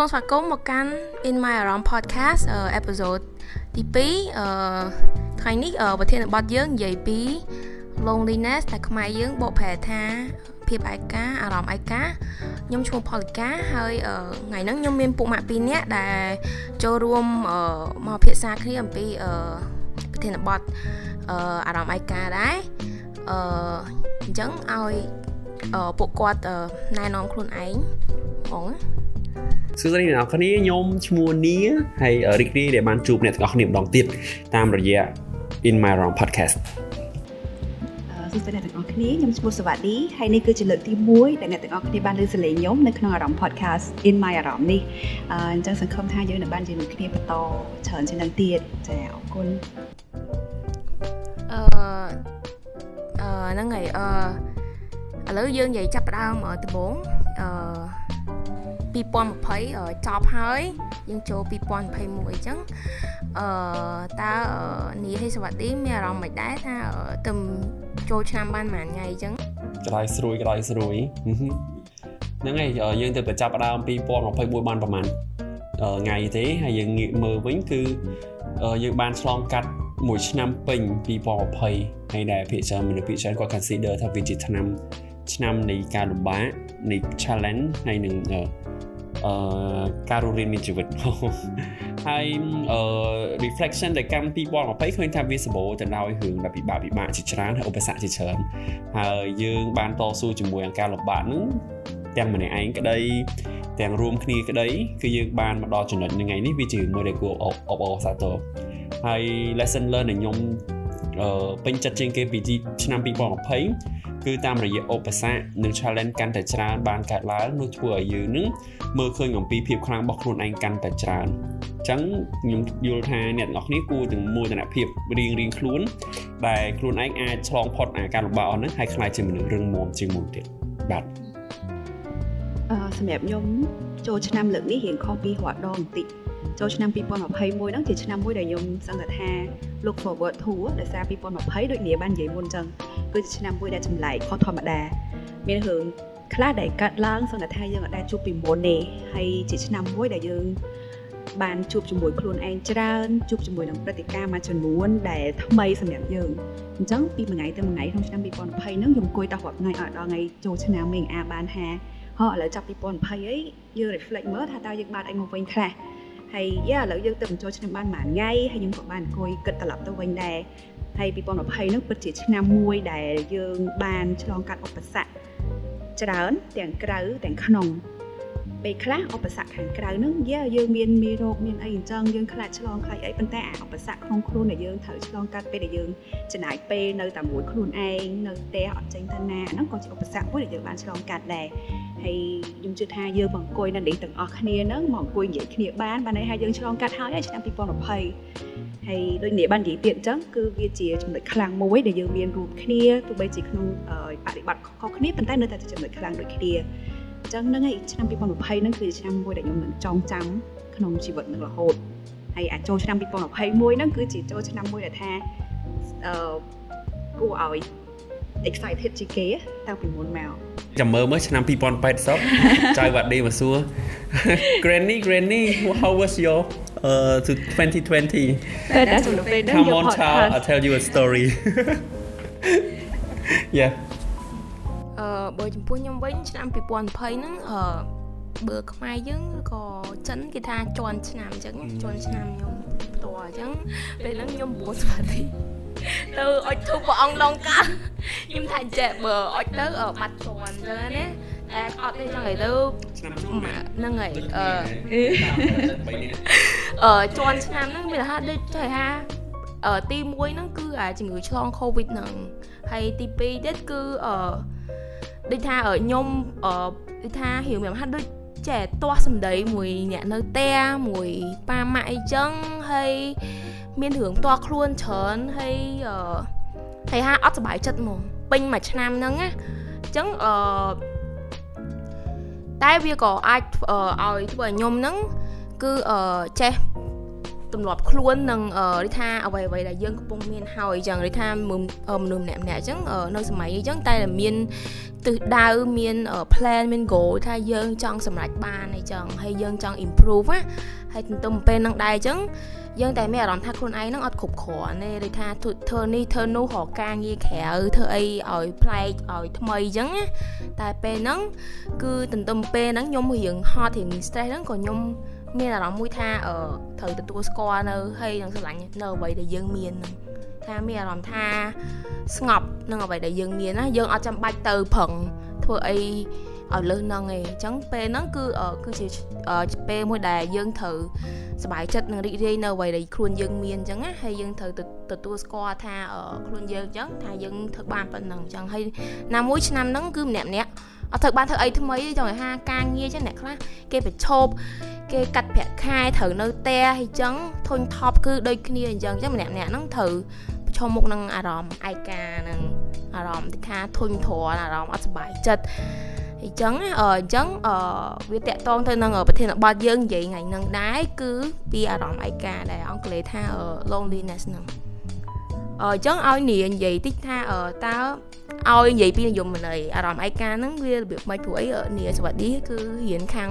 សូមស្វាគមន៍មកកាន់ In My Around Podcast episode ទី2អឺថ្ងៃនេះប្រធានបទយើងនិយាយពី loneliness តែខ្មែរយើងបកប្រែថាភាពឯកាអារម្មណ៍ឯកាខ្ញុំឈ្មោះផលិកាហើយថ្ងៃហ្នឹងខ្ញុំមានពុកម៉ាក់ពីរនាក់ដែលចូលរួមមកភាសាគ្នាអំពីប្រធានបទអារម្មណ៍ឯកាដែរអឺអញ្ចឹងឲ្យពួកគាត់ណែនាំខ្លួនឯងហ្មង សួស្តីអ្នកនរគ្នាខ្ញុំឈ្មោះនីហើយរីករាយដែលបានជួបអ្នកទាំងអស់គ្នាម្ដងទៀតតាមរយៈ In My Round Podcast សួស្តីអ្នកទាំងអស់គ្នាខ្ញុំឈ្មោះសវណ្ណីហើយនេះគឺជាលើកទី1ដែលអ្នកទាំងអស់គ្នាបានលើសលេងខ្ញុំនៅក្នុងអារម្មណ៍ podcast In My អារម្មណ៍នេះអញ្ចឹងសង្ឃឹមថាយើងនឹងបានជាមួយគ្នាបន្តច្រើនជាងនឹងទៀតចាអរគុណអឺអឺហ្នឹងហើយអឺឥឡូវយើងនិយាយចាប់ផ្ដើមដំបូងអឺ 2020ចប់ហើយយើងចូល2021អញ្ចឹងអឺតើនីហេសវត្តីមានអារម្មណ៍មិនដែរថាទៅចូលឆ្នាំបានប៉ុន្មានថ្ងៃអញ្ចឹងក្តៅស្រួយក្តៅស្រួយហ្នឹងហើយយើងទៅតែចាប់ដើម2021បានប្រហែលថ្ងៃទេហើយយើងងាកមើលវិញគឺយើងបានឆ្លងកាត់មួយឆ្នាំពេញ2020ហើយដែលភាគច្រើនមនុស្សភាគច្រើនគាត់ consider ថាវាជាឆ្នាំឆ្នាំនៃការលំបាកនៃ challenge ហើយនឹង អឺការរស់រានមានជីវិតហើយអឺ reflection ដែលកម្ម2020ឃើញថាវាសម្បូរទៅដោយរឿងដែលពិបាកពិបាកជាច្រើនហើយឧបសគ្គជាច្រើនហើយយើងបានតស៊ូជាមួយនឹងការលំបាកហ្នឹងទាំងម្នាក់ឯងក្តីទាំងរួមគ្នាក្តីគឺយើងបានមកដល់ចំណុចថ្ងៃនេះវាជាមួយដែលគួរអបអរសាទរហើយ lesson learn ដែលខ្ញុំអឺពេញចិត្តជាងគេពីឆ្នាំ2020 គឺតាមរយៈឧបសគ្គនិង challenge កាន់តែច្រើនបានកើតឡើងនោះធ្វើឲ្យយើងនឹងមើលឃើញអំពីភាពខ្លាំងរបស់ខ្លួនឯងកាន់តែច្រើនអញ្ចឹងខ្ញុំយល់ថាអ្នកទាំងអស់គ្នាគួរទាំងមោទនភាពរៀងរៀងខ្លួនដែលខ្លួនឯងអាចឆ្លងផុតអាការលំបាកអស់ហ្នឹងហើយខ្លាចជាមនុស្សរឹងមាំជាងមុនទៀតបាទអឺសម្រាប់ខ្ញុំចូលឆ្នាំលើកនេះរៀងខុសពីរាល់ដងបន្តិច ចូលឆ្នាំ2021ហ្នឹងជាឆ្នាំមួយដែលខ្ញុំសង្កត់ថា look forward to ដោយសារ2020ដូចនាងបាននិយាយមុនអញ្ចឹងគឺជាឆ្នាំមួយដែលចម្លែកខុសធម្មតា មានរឿងខ្លះដែលកាត់ឡើងសង្កត់ថាយើងអាចជួបពីមុនទេហើយជាឆ្នាំមួយដែលយើងបានជួបជាមួយខ្លួនឯងច្រើនជួបជាមួយនឹងព្រឹត្តិការណ៍មួយចំនួនដែលថ្មីសម្រាប់យើងអញ្ចឹងពីមួយថ្ងៃទៅមួយថ្ងៃក្នុងឆ្នាំ2020ហ្នឹងខ្ញុំអង្គុយតោះរាប់ថ្ងៃឲ្យដល់ថ្ងៃចូលឆ្នាំមេអាបានថាហ៎ឥឡូវចាប់2020អីយើង reflect មើលថាតើយើងបានអីមកវិញខ្លះ ហើយយ៉ាឥឡូវយើងទៅបញ្ចូលឆ្នាំបានមួយថ្ងៃហើយខ្ញុំក៏បានអង្គុយគិតត្រឡប់ទៅវិញដែរហើយ2020នោះពិតជាឆ្នាំមួយដែលយើងបានឆ្លងកាត់ឧបសគ្គច្រើនទាំងក្រៅទាំងក្នុងពេលខ្លះឧបសគ្គខាងក្រៅនឹងយ៉ាយើងមានមេរោគមានអីអញ្ចឹងយើងខ្លាចឆ្លងខ្លាចអីប៉ុន្តែអាឧបសគ្គក្នុងខ្លួនដែលយើងត្រូវឆ្លងកាត់ពេលដែលយើងចំណាយពេលនៅតែមួយខ្លួនឯងនៅផ្ទះអត់ចេញទៅណាហ្នឹងក៏ជាឧបសគ្គមួយដែលយើងបានឆ្លងកាត់ដែរ ហើយខ្ញុំជឿថាយើងមកអង្គុយនៅនេះទាំងអស់គ្នាហ្នឹងមកអង្គុយនិយាយគ្នាបានបានន័យថាយើងឆ្លងកាត់ហើយឆ្នាំ2020ហើយដូចនេះបាននិយាយទៀតអញ្ចឹងគឺវាជាចំណុចខ្លាំងមួយដែលយើងមានរួមគ្នាទោះបីជាក្នុងបរិបត្តិខុសគ្នាប៉ុន្តែនៅតែជាចំណុចខ្លាំងដូចគ្នាអញ្ចឹងហ្នឹងហើយឆ្នាំ2020ហ្នឹងគឺជាឆ្នាំមួយដែលខ្ញុំនឹងចងចាំក្នុងជីវិតនឹងរហូតហើយអាចចូលឆ្នាំ2021ហ្នឹងគឺជាចូលឆ្នាំមួយដែលថាអឺគួរឲ្យ excited ជាគេតាំងពីមុនមកចាំមើលមើលឆ្នាំ2080ចៅវ៉ាឌីមកសួរ Granny Granny how was your uh to 2020 That's the way Come on child I'll tell you a story Yeah អឺបើចំពោះខ្ញុំវិញឆ្នាំ2020ហ្នឹងអឺបើខ្មែរយើងក៏ចិនគេថាជន់ឆ្នាំអញ្ចឹងជន់ឆ្នាំខ្ញុំផ្ទាល់អញ្ចឹងពេលហ្នឹងខ្ញុំពោះស្វាទី ទៅអុចធូបព្រះអង្គឡងកាខ្ញុំថាចេះបើអុចទៅបាត់ជន់ចឹងណាតែអត់ទេចឹងហើយទៅហ្នឹងហើយអឺអឺជន់ឆ្នាំហ្នឹងវាថាដូចចេះថាអឺទី1ហ្នឹងគឺអាជំងឺឆ្លង Covid ហ្នឹងហើយទី2ទៀតគឺអឺដូចថាខ្ញុំអឺដូចថារៀងមានហាត់ដូចចេះទាស់សម្ដីមួយអ្នកនៅផ្ទះមួយប៉ាម៉ាក់អីចឹងហើយ មានរឿងផ្ទាល់ខ្លួនច្រើនហើយអឺហើយហាអត់សុបាយចិត្តហ្មងពេញមួយឆ្នាំហ្នឹងណាអញ្ចឹងអឺតែវាក៏អាចឲ្យធ្វើឲ្យខ្ញុំហ្នឹងគឺអឺចេះ ទម្លាប់ខ្លួននឹងដូចថាអ្វីអ្វីដែលយើងកំពុងមានហើយអញ្ចឹងដូចថាមនុស្សម្នាក់ម្នាក់អញ្ចឹងនៅសម័យនេះអញ្ចឹងតែមានទិសដៅមាន plan មាន goal ថាយើងចង់សម្រេចបានអីចឹងហើយយើងចង់ improve ណាហើយទន្ទឹមពេលហ្នឹងដែរអញ្ចឹងយើងតែមានអារម្មណ៍ថាខ្លួនឯងហ្នឹងអត់គ្រប់គ្រាន់ទេដូចថាធ្វើនេះធ្វើនោះរកការងារក្រៅធ្វើអីឲ្យប្លែកឲ្យថ្មីអញ្ចឹងណាតែពេលហ្នឹងគឺទន្ទឹមពេលហ្នឹងខ្ញុំរៀងហត់រៀង stress ហ្នឹងក៏ខ្ញុំ មានអារម្មណ៍មួយថាអឺត្រូវទទួលស្គាល់នៅហើយនឹងស្រឡាញ់នៅអ្វីដែលយើងមានហ្នឹងថាមានអារម្មណ៍ថាស្ងប់នឹងអ្វីដែលយើងមានណាយើងអត់ចាំបាច់ទៅប្រឹងធ្វើអីឲ្យលើសនឹងឯងអញ្ចឹងពេលហ្នឹងគឺគឺជាពេលមួយដែលយើងត្រូវសบายចិត្តនឹងរីករាយនៅអ្វីដែលខ្លួនយើងមានអញ្ចឹងណាហើយយើងត្រូវទទួលស្គាល់ថាខ្លួនយើងអញ្ចឹងថាយើងធ្វើបានប៉ុណ្ណឹងអញ្ចឹងហើយណាមួយឆ្នាំហ្នឹងគឺម្នាក់ម្នាក់អត់ត្រូវបានធ្វើអីថ្មីទេចង់ឲ្យហាការងារចឹងអ្នកខ្លះគេប្រឈប់ គេកាត់ប្រាក់ខែត្រូវនៅផ្ទះអីចឹងធុញថប់គឺដូចគ្នាអញ្ចឹងចឹងម្នាក់ម្នាក់ហ្នឹងត្រូវប្រឈមមុខនឹងអារម្មណ៍ឯកានឹងអារម្មណ៍ទីថាធុញទ្រាន់អារម្មណ៍អត់សុបាយចិត្តអញ្ចឹងអញ្ចឹងវាតកតងទៅនឹងប្រធានបទយើងនិយាយថ្ងៃហ្នឹងដែរគឺពីអារម្មណ៍ឯកាដែលអង់គ្លេសថា loneliness ហ្នឹងអញ្ចឹងឲ្យនីនិយាយតិចថាតើឲ្យនិយាយពីនិយមន័យអារម្មណ៍ឯកាហ្នឹងវារបៀបម៉េចព្រោះអីនីសវ័សឌីគឺរៀនខាង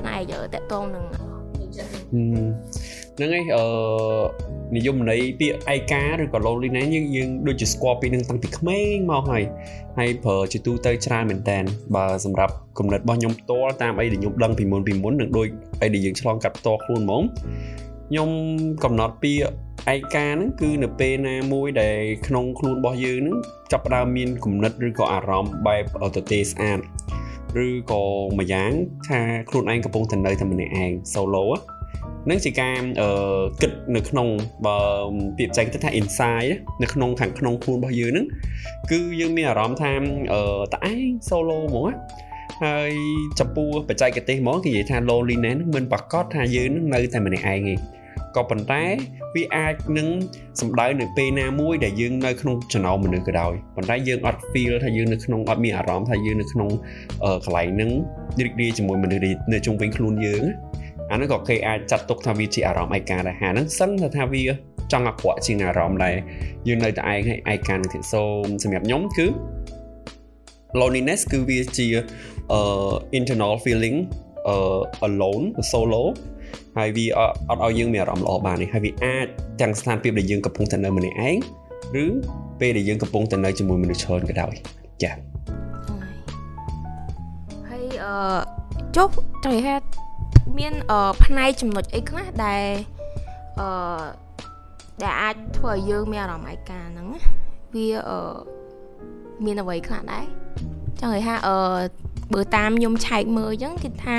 ផ្នែកតកតងនឹងហ្នឹងហើយអឺនិយមន័យពាក្យឯកាឬក៏ loneliness យើងយើងដូចជាស្គាល់ពីនឹងតាំងពីក្មេងមកហើយហើយប្រើជាទូទៅច្រើនមែនតើបើសម្រាប់គំនិតរបស់ខ្ញុំផ្ទាល់តាមអីដែលខ្ញុំដឹងពីមុនពីមុននឹងដូចអីដែលយើងឆ្លងកាត់ផ្ទាល់ខ្លួនហ្មងខ្ញុំកំណត់ពាក្យឯកាហ្នឹងគឺនៅពេលណាមួយដែលក្នុងខ្លួនរបស់យើងហ្នឹងចាប់ផ្ដើមមានគំនិតឬក៏អារម្មណ៍បែបទៅទេស្អាត ឬក៏មួយយ៉ាងថាខ្លួនឯងកំពុងតែនៅតែម្នាក់ឯង solo នឹងជាការអឺគិតនៅក្នុងបើពាក្យបច្ចេកទេសថា inside នៅក្នុងខាងក្នុងខ្លួនរបស់យើងហ្នឹងគឺយើងមានអារម្មណ៍ថាអឺតឯង solo ហ្មងហើយចំពោះបច្ចេកទេសហ្មងគេនិយាយថា loneliness ហ្នឹងមិនប្រកាសថាយើងនឹងនៅតែម្នាក់ឯងទេ ក៏ប៉ុន្តែវាអាចនឹងសំដៅនៅពេលណាមួយដែលយើងនៅក្នុងចំណោមមនុស្សក៏ដោយប៉ុន្តែយើងអត់ feel ថាយើងនៅក្នុងអត់មានអារម្មណ៍ថាយើងនៅក្នុងកន្លែងហ្នឹងរីករាយជាមួយមនុស្សនៅជុំវិញខ្លួនយើងអាហ្នឹងក៏គេអាចចាត់ទុកថាវាជាអារម្មណ៍ឯកាដែរហាហ្នឹងសឹងថាវាចង់អាក្រក់ជាងអារម្មណ៍ដែរយើងនៅតែឯងហើយឯកានឹងទៀតសូមសម្រាប់ខ្ញុំគឺ loneliness គឺវាជា uh internal feeling uh alone solo ហើយវាអត់ឲ្យយើងមានអារម្មណ៍ល្អបានទេហើយវាអាចទាំងស្ថានភាពដែលយើងកំពុងតែនៅម្នាក់ឯងឬពេលដែលយើងកំពុងតែនៅជាមួយមនុស្សច្រើនក៏ដោយចា៎ហើយអឺចុះចង់និយាយថាមានអឺផ្នែកចំណុចអីខ្លះដែលអឺដែលអាចធ្វើឲ្យយើងមានអារម្មណ៍ឯកាហ្នឹងវាអឺមានអ្វីខ្លះដែរចង់និយាយថាអឺបើតាមខ្ញុំឆែកមើលអញ្ចឹងគឺថា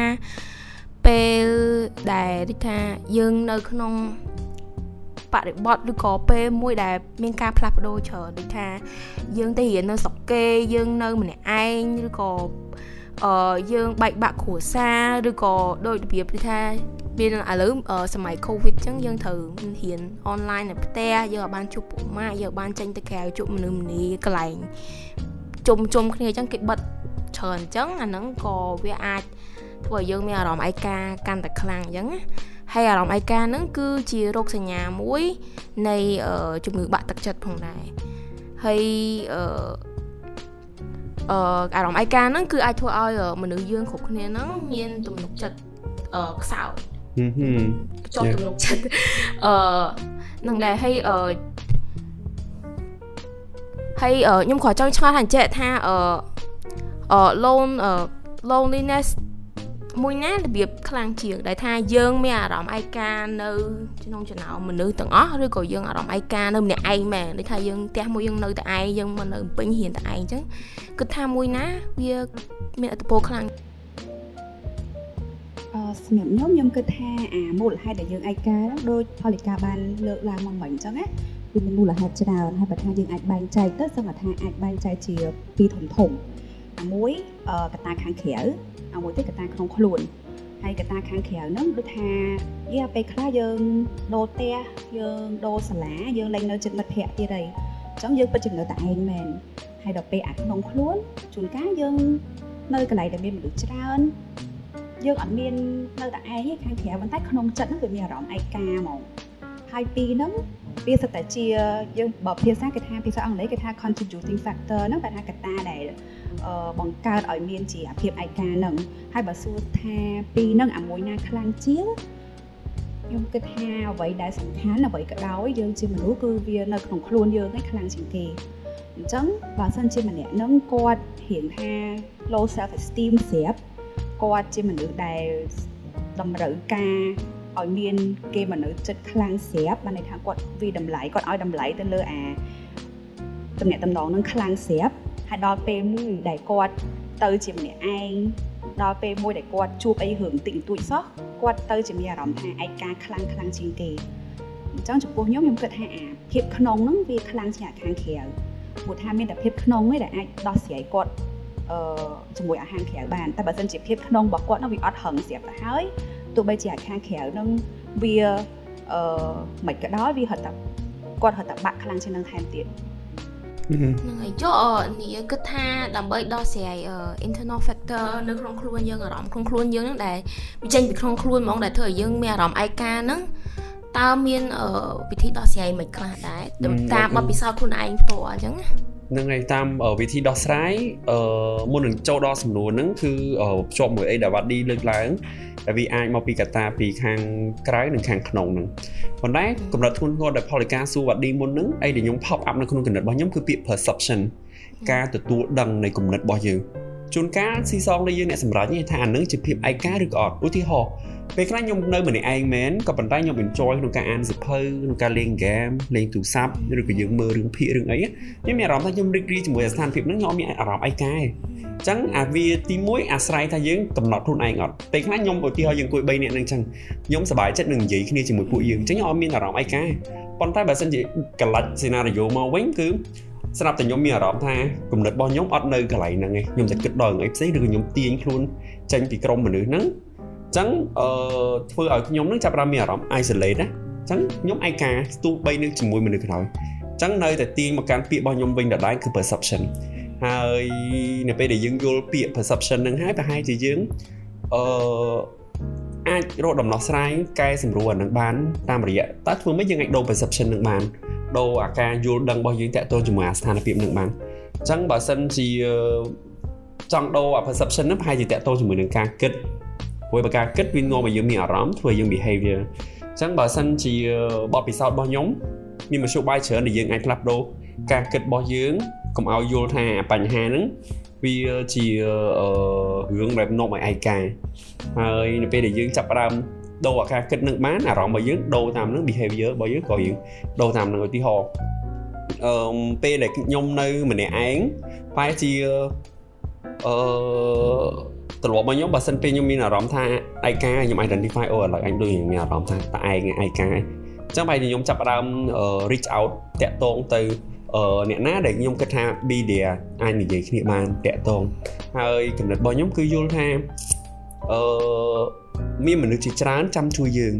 ពេលដែលដូចថាយើងនៅក្នុងបរិបត្តិឬក៏ពេលមួយដែលមានការផ្លាស់ប្ដូរច្រើនដូចថា យើងទៅរៀននៅស្រុកគេយើងនៅម្នាក់ឯងឬក៏អឺយើងបែកបាក់គ្រួសារឬក៏ដោយរបៀបថាមានឥឡូវសម័យ Covid អញ្ចឹងយើងត្រូវរៀនអនឡាញនៅផ្ទះយើងអាចបានជួបពុកម៉ាក់យើងបានចេញទៅក្រៅជួបមនុស្សម្នាកន្លែងជុំជុំគ្នាអញ្ចឹងគេបិទច្រើនអញ្ចឹងអាហ្នឹងក៏វាអាច ធ្វើឲ្យយើងមានអារម្មណ៍ឯកាកាន់តែខ្លាំងអញ្ចឹងណាហើយអារម្មណ៍ឯកាហ្នឹងគឺជារោគសញ្ញាមួយនៃជំងឺបាក់ទឹកចិត្តផងដែរហើយអឺអឺអារម្មណ៍ឯកាហ្នឹងគឺអាចធ្វើឲ្យមនុស្សយើងគ្រប់គ្នាហ្នឹងមានទំនុកចិត្តអឺខ្សោយចប់ទំនុកចិត្តអឺនឹងដែរហើយអឺហើយខ្ញុំក៏ចង់ឆ្ងល់ថាអញ្ចឹងថាអឺអឺ lone loneliness មួយណារបៀបខ្លាំងជាងដែលថាយើងមានអារម្មណ៍ឯកានៅក្នុងចំណោមមនុស្សទាំងអស់ឬក៏យើងអារម្មណ៍ឯកានៅម្នាក់ឯងមែនដូចថាយើងផ្ទះមួយយើងនៅតែឯងយើងមិននៅពេញហ៊ានតែឯងអញ្ចឹងគិតថាមួយណាវាមានអត្តពលខ្លាំងអឺសម្រាប់ខ្ញុំខ្ញុំគិតថាអាមូលហេតុដែលយើងឯកាដូចផលិកាបានលើកឡើងមកមិញអញ្ចឹងណាវាមានមូលហេតុច្រើនហើយបើថាយើងអាចបែងចែកទៅសឹងថាអាចបែងចែកជាពីរធំធំអា មួយកត្តាខាងក្រៅអាមួយទៀតកត្តាក្នុងខ្លួនហើយកត្តាខាងក្រៅហ្នឹងដូចថាយាពេលខ្លះយើងដូរផ្ទះយើងដូរសាលាយើងលែងនៅចិត្តមិត្តភ័ក្តិទៀតហើយអញ្ចឹងយើងពិតជានៅតែឯងមែនហើយដល់ពេលអាក្នុងខ្លួនជួនកាលយើងនៅកន្លែងដែលមានមនុស្សច្រើនយើងអត់មាននៅតែឯងទេខាងក្រៅប៉ុន្តែក្នុងចិត្តហ្នឹងវាមានអារម្មណ៍ឯកាហ្មងហើយពីរហ្នឹងវាសិតតែជាយើងបើភាសាគេថាភាសាអង់គ្លេសគេថា contributing factor ហ្នឹងបែរថាកត្តាដែល បង្កើតឲ្យមានជាអាភាពឯកាហ្នឹងហើយបើសួរថាពីរហ្នឹងអាមួយណាខ្លាំងជាងខ្ញុំគិតថាអ្វីដែលសំខាន់អ្វីក៏ដោយយើងជាមនុស្សគឺវានៅក្នុងខ្លួនយើងឯងខ្លាំងជាងគេអញ្ចឹងបើសិនជាម្នាក់នឹងគាត់រៀងថា low self esteem ស្រាប់គាត់ជាមនុស្សដែលតម្រូវការឲ្យមានគេមនុស្សចិត្តខ្លាំងស្រាប់បានន័យថាគាត់វាតម្លៃគាត់ឲ្យតម្លៃទៅលើអាតំណែងតំណងនឹងខ្លាំងស្រាប់ ហើយដល់ពេលមួយដែលគាត់ទៅជាម្នាក់ឯងដល់ពេលមួយដែលគាត់ជួបអីរឿងតិចតួចសោះគាត់ទៅជាមានអារម្មណ៍ថាឯកាខ្លាំងខ្លាំងជាងគេអញ្ចឹងចំពោះខ្ញុំខ្ញុំគិតថាអាភាពក្នុងហ្នឹងវាខ្លាំងជាងខាងក្រៅព្រោះថាមានតែភាពក្នុងទេដែលអាចដោះស្រាយគាត់អឺជាមួយអាហារក្រៅបានតែបើសិនជាភាពក្នុងរបស់គាត់នោះវាអត់ហឹងស្រាប់ទៅហើយទោះបីជាអាខាងក្រៅនឹងវាអឺមិនក៏ដោយវាហត់តែគាត់ហត់តែបាក់ខ្លាំងជាងនឹងថែមទៀត ហ្នឹងហើយចុះនេះគិតថាដើម្បីដោះស្រាយ internal factor នៅក្នុងខ្លួនយើងអារម្មណ៍ក្នុងខ្លួនយើងហ្នឹងដែលវាចេញពីក្នុងខ្លួនហ្មងដែលធ្វើឲ្យយើងមានអារម្មណ៍ឯកាហ្នឹងតើមានវិធីដោះស្រាយមិនខ្លះដែរតាមបទពិសោធន៍ខ្លួនឯងផ្ទាល់អញ្ចឹងណា នឹងឯតាមវិធីដោះស្រាយអឺមុននឹងចូលដល់សំណួរហ្នឹងគឺភ្ជាប់មួយអីដែលវ៉ាឌីលើកឡើងដែលវាអាចមកពីកត្តាពីខាងក្រៅនិងខាងក្នុងហ្នឹងប៉ុន្តែកម្រិតធ្ងន់ធ្ងរដែលផលិកាសួរវ៉ាឌីមុនហ្នឹងអីដែលខ្ញុំ pop up នៅក្នុងគំនិតរបស់ខ្ញុំគឺពាក្យ perception ការទទួលដឹងនៃគំនិតរបស់យើង ជួនកាលស៊ីសងនៃយើងអ្នកសម្រេចនេះថាអានឹងជាភាពឯកាឬក៏អត់ឧទាហរណ៍ពេលខ្លះខ្ញុំនៅម្នាក់ឯងមែនក៏ប៉ុន្តែខ្ញុំ enjoy ក្នុងការអានសៀវភៅក្នុងការលេង game លេងទូរស័ព្ទឬក៏យើងមើលរឿងភាគរឿងអីខ្ញុំមានអារម្មណ៍ថាខ្ញុំរីករាយជាមួយស្ថានភាពហ្នឹងខ្ញុំអត់មានអារម្មណ៍ឯកាទេអញ្ចឹងអាវាទី1អាស្រ័យថាយើងកំណត់ខ្លួនឯងអត់ពេលខ្លះខ្ញុំឧទាហរណ៍យើងអង្គុយ3នាក់ហ្នឹងអញ្ចឹងខ្ញុំសប្បាយចិត្តនឹងនិយាយគ្នាជាមួយពួកយើងអញ្ចឹងខ្ញុំអត់មានអារម្មណ៍ឯកាទេប៉ុន្តែបើសិនជាកលិចសេណារីយ៉ូមកវិញគឺ ស្រាប់តែខ្ញុំមានអារម្មណ៍ថាគំនិតរបស់ខ្ញុំអត់នៅកន្លែងហ្នឹងឯងខ្ញុំតែគិតដល់រឿងអីផ្សេងឬក៏ខ្ញុំទាញខ្លួនចេញពីក្រុមមនុស្សហ្នឹងអញ្ចឹងអឺធ្វើឲ្យខ្ញុំនឹងចាប់ផ្ដើមមានអារម្មណ៍ isolate ណាអញ្ចឹងខ្ញុំឯកាស្ទូបីនឹងជាមួយមនុស្សក្រោយអញ្ចឹងនៅតែទាញមកកាន់ពាក្យរបស់ខ្ញុំវិញដដែលគឺ perception ហើយនៅពេលដែលយើងយល់ពាក្យ perception នឹងហើយប្រហែលជាយើងអឺ អាចរកដំណោះស្រាយកែសម្រួលអានឹងបានតាមរយៈតើធ្វើម៉េចយើងអាចដូរ perception នឹងបានដូរអាការយល់ដឹងរបស់យើងតាក់ទងជាមួយអាស្ថានភាពនឹងបានអញ្ចឹងបើសិនជាចង់ដូរអា perception ហ្នឹងប្រហែលជាតាក់ទងជាមួយនឹងការគិតព្រោះបើការគិតវានាំឲ្យយើងមានអារម្មណ៍ធ្វើឲ្យយើង behavior អញ្ចឹងបើសិនជាបទពិសោធន៍របស់ខ្ញុំមានមធ្យោបាយច្រើនដែលយើងអាចផ្លាស់ប្ដូរការគិតរបស់យើងកុំឲ្យយល់ថាបញ្ហាហ្នឹង វាជារឿងដែលនាំឲ្យឯកាហើយនៅពេលដែលយើងចាប់ផ្ដើមដូរអាការគិតនឹងបានអារម្មណ៍របស់យើងដូរតាមនឹង behavior របស់យើងក៏យើងដូរតាមនឹងឧទាហរណ៍អឺពេលដែលខ្ញុំនៅម្នាក់ឯងបែរជាអឺទម្លាប់របស់ខ្ញុំបើសិនពេលខ្ញុំមានអារម្មណ៍ថាឯកាខ្ញុំ identify អូឥឡូវអញដូចមានអារម្មណ៍ថាតឯងឯកាអញ្ចឹងបែរជាខ្ញុំចាប់ផ្ដើម reach out តាក់ទងទៅ អ្នកណាដែលខ្ញុំគិតថា be there អាចនិយាយគ្នាបានតាក់ទងហើយគំនិតរបស់ខ្ញុំគឺយល់ថាអឺមានមនុស្សជាច្រើនចាំជួយយើង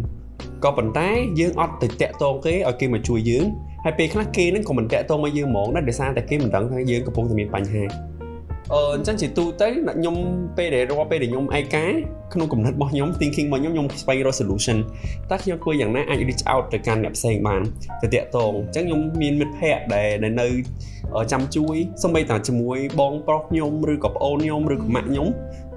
ក៏ប៉ុន្តែយើងអត់ទៅតាក់ទងគេឲ្យគេមកជួយយើងហើយពេលខ្លះគេនឹងក៏មិនតាក់ទងមកយើងហ្មងដែរដោយសារតែគេមិនដឹងថាយើងកំពុងតែមានបញ្ហា អឺអញ្ចឹងជាទូទៅខ្ញុំពេលដែលរាល់ពេលដែលខ្ញុំឯកាក្នុងគំនិតរបស់ខ្ញុំ thinking របស់ខ្ញុំខ្ញុំស្វែងរក solution តើខ្ញុំធ្វើយ៉ាងណាអាច reach out ទៅកាន់អ្នកផ្សេងបានទៅតាក់ទងអញ្ចឹងខ្ញុំមានមិត្តភ័ក្តិដែលនៅចាំជួយសូម្បីតែជាមួយបងប្រុសខ្ញុំឬក៏ប្អូនខ្ញុំឬក៏ម៉ាក់ខ្ញុំ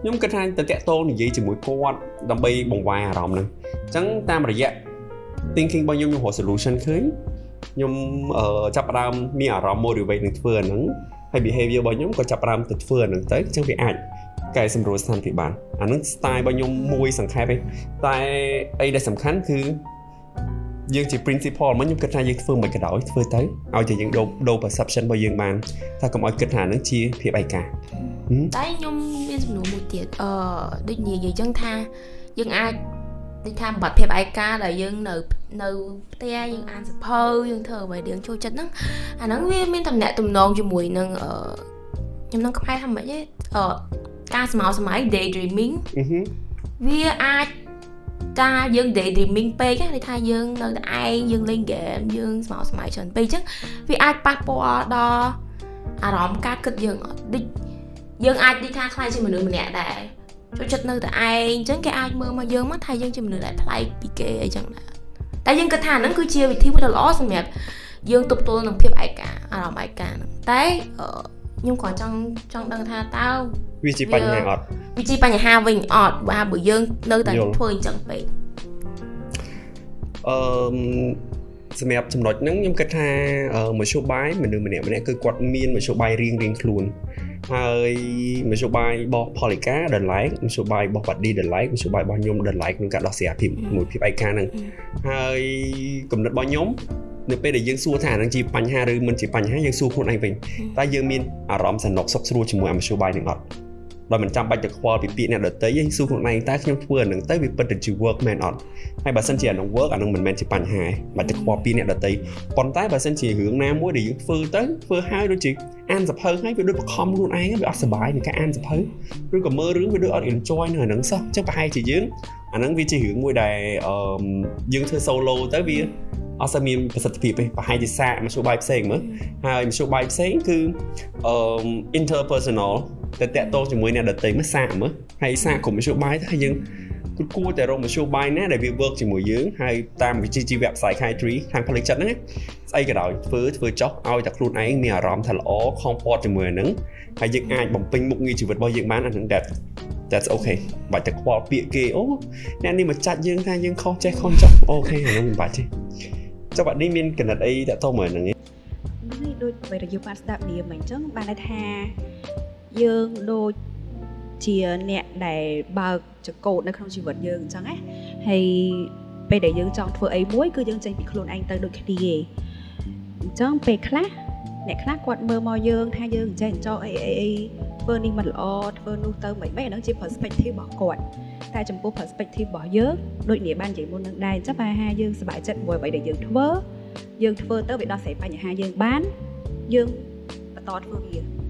ខ្ញុំគិតថាទៅតាក់ទងនិយាយជាមួយគាត់ដើម្បីបង្វែរអារម្មណ៍ហ្នឹងអញ្ចឹងតាមរយៈ thinking របស់ខ្ញុំខ្ញុំរក solution ឃើញខ្ញុំចាប់ផ្ដើមមានអារម្មណ៍ motivate នឹងធ្វើអាហ្នឹង ហើយ behavior របស់ខ្ញុំក៏ចាប់ផ្ដើមទៅធ្វើអាហ្នឹងទៅអញ្ចឹងវាអាចកែសម្រួលស្ថានភាពបានអាហ្នឹង style របស់ខ្ញុំមួយសង្ខេបទេតែអីដែលសំខាន់គឺយើងជា principle មកខ្ញុំគិតថាយើងធ្វើមិនក៏ដោយធ្វើទៅឲ្យតែយើងដូរដូរ perception របស់យើងបានថាកុំឲ្យគិតថានឹងជាភាពឯកាតែខ្ញុំមានសំណួរមួយទៀតអឺដូចនិយាយចឹងថាយើងអាច ដូចថាបាត់ភាពឯកាដែលយើងនៅនៅផ្ទះយើងអានសភៅយើងធ្វើអ្វីដែលយើងចូលចិត្តហ្នឹងអាហ្នឹងវាមានតំណែងទំនងជាមួយនឹងអឺខ្ញុំនឹងខ្មែរថាម៉េចទេអឺការស្មោសម័យ daydreaming វាអាចតាយើង daydreaming ពេកគេថាយើងនៅតែឯងយើងលេង game យើងស្មោសម័យច្រើនពេកអញ្ចឹងវាអាចប៉ះពាល់ដល់អារម្មណ៍ការគិតយើងដូចយើងអាចនិយាយថាខ្លាចជាមនុស្សម្នាក់ដែរ ចូលចិត្តនៅតែឯងអញ្ចឹងគេអាចមើលមកយើងមកថាយើងជាមនុស្សដែលប្លែកពីគេអីចឹងដែរតែយើងគិតថាហ្នឹងគឺជាវិធីមួយដ៏ល្អសម្រាប់យើងទប់ទល់នឹងភាពឯកាអារម្មណ៍ឯកាហ្នឹងតែខ្ញុំគ្រាន់ចង់ចង់ដឹងថាតើវាជាបញ្ហាអត់វាជាបញ្ហាវិញអត់បើបើយើងនៅតែធ្វើអញ្ចឹងពេកអឺ សម្រាប់ចំណុចហ្នឹងខ្ញុំគិតថាមធ្យោបាយមនុស្សម្នាក់ម្នាក់គឺគាត់មានមធ្យោបាយរៀងរៀងខ្លួនហើយមធ្យោបាយរបស់ផលិកាដែល like មធ្យោបាយរបស់បាឌីដែល like មធ្យោបាយរបស់ខ្ញុំដែល like ក្នុងការដោះស្រាយភាពមួយភាពឯកាហ្នឹងហើយគំនិតរបស់ខ្ញុំនៅពេលដែលយើងសួរថាហ្នឹងជាបញ្ហាឬមិនជាបញ្ហាយើងសួរខ្លួនឯងវិញតើយើងមានអារម្មណ៍សនុកសុខស្រួលជាមួយអាមធ្យោបាយនឹងអត់ ដោយមិនចាំបាច់ទៅខ្វល់ពីពាក្យអ្នកដទៃឯងសួរខ្លួនឯងតើខ្ញុំធ្វើអានឹងទៅវាពិតទៅជា work មែនអត់ហើយបើសិនជាអានឹង work អានឹងមិនមែនជាបញ្ហាបាច់ទៅខ្វល់ពីអ្នកដទៃប៉ុន្តែបើសិនជារឿងណាមួយដែលយើងធ្វើទៅធ្វើហើយដូចជាអានសភៅហើយវាដូចបខំខ្លួនឯងវាអត់សុបាយនឹងការអានសភៅឬក៏មើលរឿងវាដូចអត់ enjoy នឹងអានឹងសោះអញ្ចឹងប្រហែលជាយើងអានឹងវាជារឿងមួយដែលអឺយើងធ្វើ solo ទៅវាអត់សូវមានប្រសិទ្ធភាពទេប្រហែលជាសាកមធ្យោបាយផ្សេងមើលហើយមធ្យោបាយផ្សេងគឺអឺ interpersonal ទៅតាក់ទងជាមួយអ្នកដទៃមើលសាកមើលហើយសាកក្រុមមធ្យោបាយទៅហើយយើងគឺគួរតែរកមធ្យោបាយណាដែលវា work ជាមួយយើងហើយតាមវិជ្ជាជីវៈផ្សាយ Kytree ខាងផលិតចិត្តហ្នឹងស្អីក៏ដោយធ្វើធ្វើចុះឲ្យតែខ្លួនឯងមានអារម្មណ៍ថាល្អ comfort ជាមួយនឹងហើយយើងអាចបំពេញមុខងារជីវិតរបស់យើងបានអានឹង that that's okay បាច់តែខ្វល់ពាក្យគេអូអ្នកនេះមកចាច់យើងថាយើងខុសចេះខុសចុះអូខេអានោះមិនបាច់ទេចុះបាត់នេះមានកណិតអីតើតមើលហ្នឹងនេះដូចពេលដែលយើងបានស្ដាប់នាមអញ្ចឹងបានន័យថា យើងដូចជាអ្នកដែលបើកចកោតនៅក្នុងជីវិតយើងអញ្ចឹងណាហើយពេលដែលយើងចង់ធ្វើអីមួយគឺយើងចេញពីខ្លួនឯងទៅដូចគ្នាឯងអញ្ចឹងពេលខ្លះអ្នកខ្លះគាត់មើលមកយើងថាយើងចេះចោអីអីអីធ្វើនេះមិនល្អធ្វើនោះទៅមិនមិនអានឹងជា perspective របស់គាត់តែចំពោះ perspective របស់យើងដូចនេះបាននិយាយមុននឹងដែរអញ្ចឹងបើថាយើងសប្បាយចិត្តមួយអ្វីដែលយើងធ្វើយើងធ្វើទៅវាដោះស្រាយបញ្ហាយើងបានយើងបន្តធ្វើវា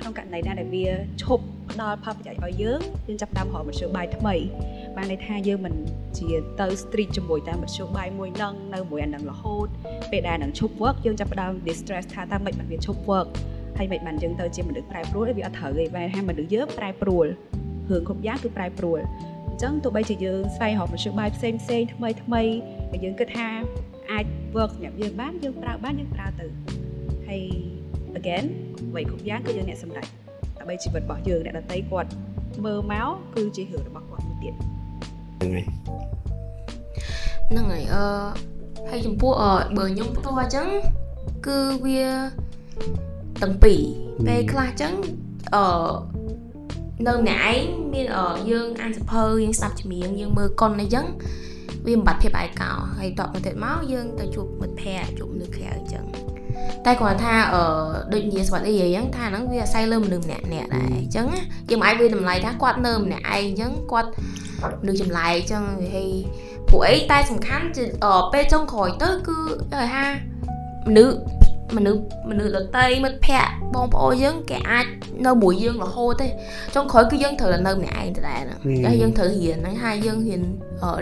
ក្នុងករណីណាដែលវាឈប់ផ្ដល់ផលប្រយោជន៍ឲ្យយើងយើងចាប់តាមរកមធ្យោបាយថ្មីបានន័យថាយើងមិនជាទៅ street ជាមួយតាមមធ្យោបាយមួយនឹងនៅមួយអានឹងរហូតពេលដែលនឹងឈប់ work យើងចាប់ផ្ដើម distress ថាតើមិនបានវាឈប់ work ហើយមិនបានយើងទៅជាមនុស្សប្រែប្រួលវាអត់ត្រូវទេបែរថាមនុស្សយើងប្រែប្រួលរឿងគ្រប់យ៉ាងគឺប្រែប្រួលអញ្ចឹងទោះបីជាយើងស្វែងរកមធ្យោបាយផ្សេងផ្សេងថ្មីថ្មីដែលយើងគិតថាអាច work សម្រាប់យើងបានយើងប្រើបានយើងប្រើទៅហើយ again អ្វីគ្រប់យ៉ាងគឺយើងអ្នកសម្រេចដើម្បីជីវិតរបស់យើងអ្នកដតីគាត់មើលមកគឺជារឿងរបស់គាត់មួយទៀតហ្នឹងហើយហ្នឹងហើយអឺហើយចំពោះអឺបើខ្ញុំផ្ទាល់អញ្ចឹងគឺវាទាំងពីរពេលខ្លះអញ្ចឹងអឺនៅម្នាក់ឯងមានយើងអានសភៅយើងស្ដាប់ចម្រៀងយើងមើលកុនអីចឹងវាបំបត្តិភាពឯកោហើយតបទៅទៀតមកយើងទៅជួបមិត្តភ័ក្តិជួបមនុស្សក្រៅអញ្ចឹង តែគាត់ថាអឺដូចនិយាយស្វាត់អីអញ្ចឹងថាហ្នឹងវាអាស្រ័យលើមនុស្សម្នាក់ម្នាក់ដែរអញ្ចឹងយើងមិនអាចវាតម្លៃថាគាត់នៅម្នាក់ឯងអញ្ចឹងគាត់មនុស្សចម្លែកអញ្ចឹងហើយព្រោះអីតែសំខាន់ពេលចុងក្រោយទៅគឺគេថាមនុស្ស មនុស្សមនុស្សដតីមិត្តភ័ក្តិបងប្អូនយើងគេអាចនៅមួយយើងរហូតទេចុងក្រោយគឺយើងត្រូវនៅម្នាក់ឯងដដែលហ្នឹងតែយើងត្រូវរៀនហ្នឹងហើយយើងរៀន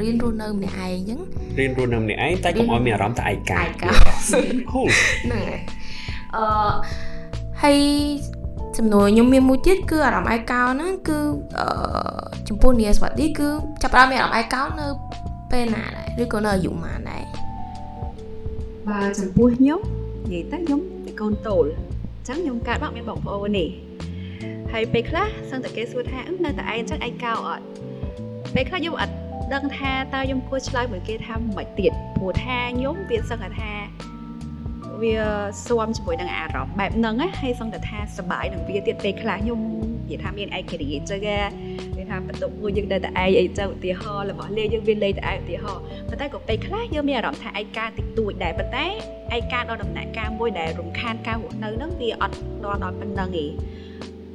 រៀនរស់នៅម្នាក់ឯងអញ្ចឹងរៀនរស់នៅម្នាក់ឯងតែកុំឲ្យមានអារម្មណ៍ថាឯកាឯកា cool ហ្នឹងហើយអឺហើយចំនួនខ្ញុំមានមួយទៀតគឺអារម្មណ៍ឯកោហ្នឹងគឺអឺចំពោះនីស្វាឌីគឺចាប់ផ្ដើមមានអារម្មណ៍ឯកោនៅពេលណាដែរឬក៏នៅអាយុប៉ុន្មានដែរបាទចំពោះខ្ញុំ និយាយទៅខ្ញុំជាកូនតូលអញ្ចឹងខ្ញុំកើតមកមានបងប្អូននេះហើយពេលខ្លះសឹងតែគេសួរថានៅតែឯងអញ្ចឹងឯងកោអត់ពេលខ្លះខ្ញុំអត់ដឹងថាតើខ្ញុំគួរឆ្លើយមួយគេថាមិនទៀតព្រោះថាខ្ញុំវាសឹងតែថាវាស៊ាំជាមួយនឹងអារម្មណ៍បែបហ្នឹងណាហើយសឹងតែថាសប្បាយនឹងវាទៀតពេលខ្លះខ្ញុំនិយាយថាមានឯករាជ្យអញ្ចឹងគេថាបន្ទុកមួយយើងនៅតែឯងអីចឹងឧទាហរណ៍របស់លេយើងវាលេតែឯងឧទាហរណ៍ប៉ុន្តែក៏ពេលខ្លះយើងមានអារម្មណ៍ថាឯកាតិចតួចដែរប៉ុន្តែ ឯកាដល់ដំណាក់កាលមួយដែលរំខានការរស់នៅហ្នឹងវាអត់ដល់ដល់ប៉ុណ្្នឹងទេ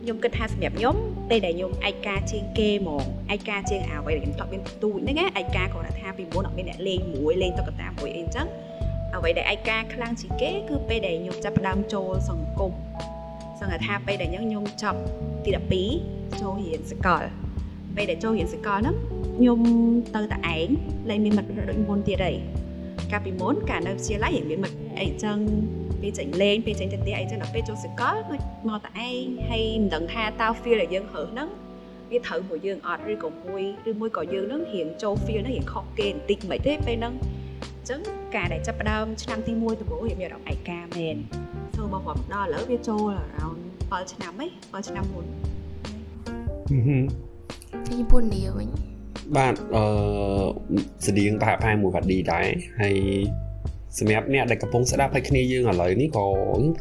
ខ្ញុំគិតថាសម្រាប់ខ្ញុំពេលដែលខ្ញុំឯកាជាងគេហ្មងឯកាជាងអ្វីដែលខ្ញុំធ្លាប់មានទូចហ្នឹងឯកាគ្រាន់តែថាពីមុនអត់មានអ្នកលេងមួយលេងតុក្កតាមួយអីអញ្ចឹងអ្វីដែលឯកាខ្លាំងជាងគេគឺពេលដែលខ្ញុំចាប់ផ្ដើមចូលសង្គមសង្ឃថាពេលដែលខ្ញុំចប់ទី12ចូលរៀនសកលពេលដែលចូលរៀនសកលហ្នឹងខ្ញុំទៅតែឯងលែងមានមិត្តដូចមុនទៀតអី កាលពីមុនកាលនៅវិទ្យាល័យមានមិត្តអីចឹងពេលចេញលេងពេលចេញទៅផ្ទះអីចឹងដល់ពេលចូលសកលដូចមកតែឯងហើយមិនដឹងថាតើ feel ដែលយើងរើសហ្នឹងវាត្រូវមួយយើងអត់ឬក៏មួយឬមួយក៏យើងនឹងរៀងចូល feel ហ្នឹងរៀងខុសគេបន្តិចមិនទេពេលហ្នឹងចឹងការដែលចាប់ផ្ដើមឆ្នាំទី1ដំបូងវាមានអារម្មណ៍ឯកាមែនចូលមករាប់ដល់ឥឡូវវាចូល around 7ឆ្នាំហី7ឆ្នាំមុនទីពុននេះវិញ បាទអឺស្តៀងប្រហែលប្រហែលមួយវ៉ាត់ឌីដែរហើយសម្រាប់អ្នកដែលកំពុងស្ដាប់ហើយគ្នាយើងឥឡូវនេះក៏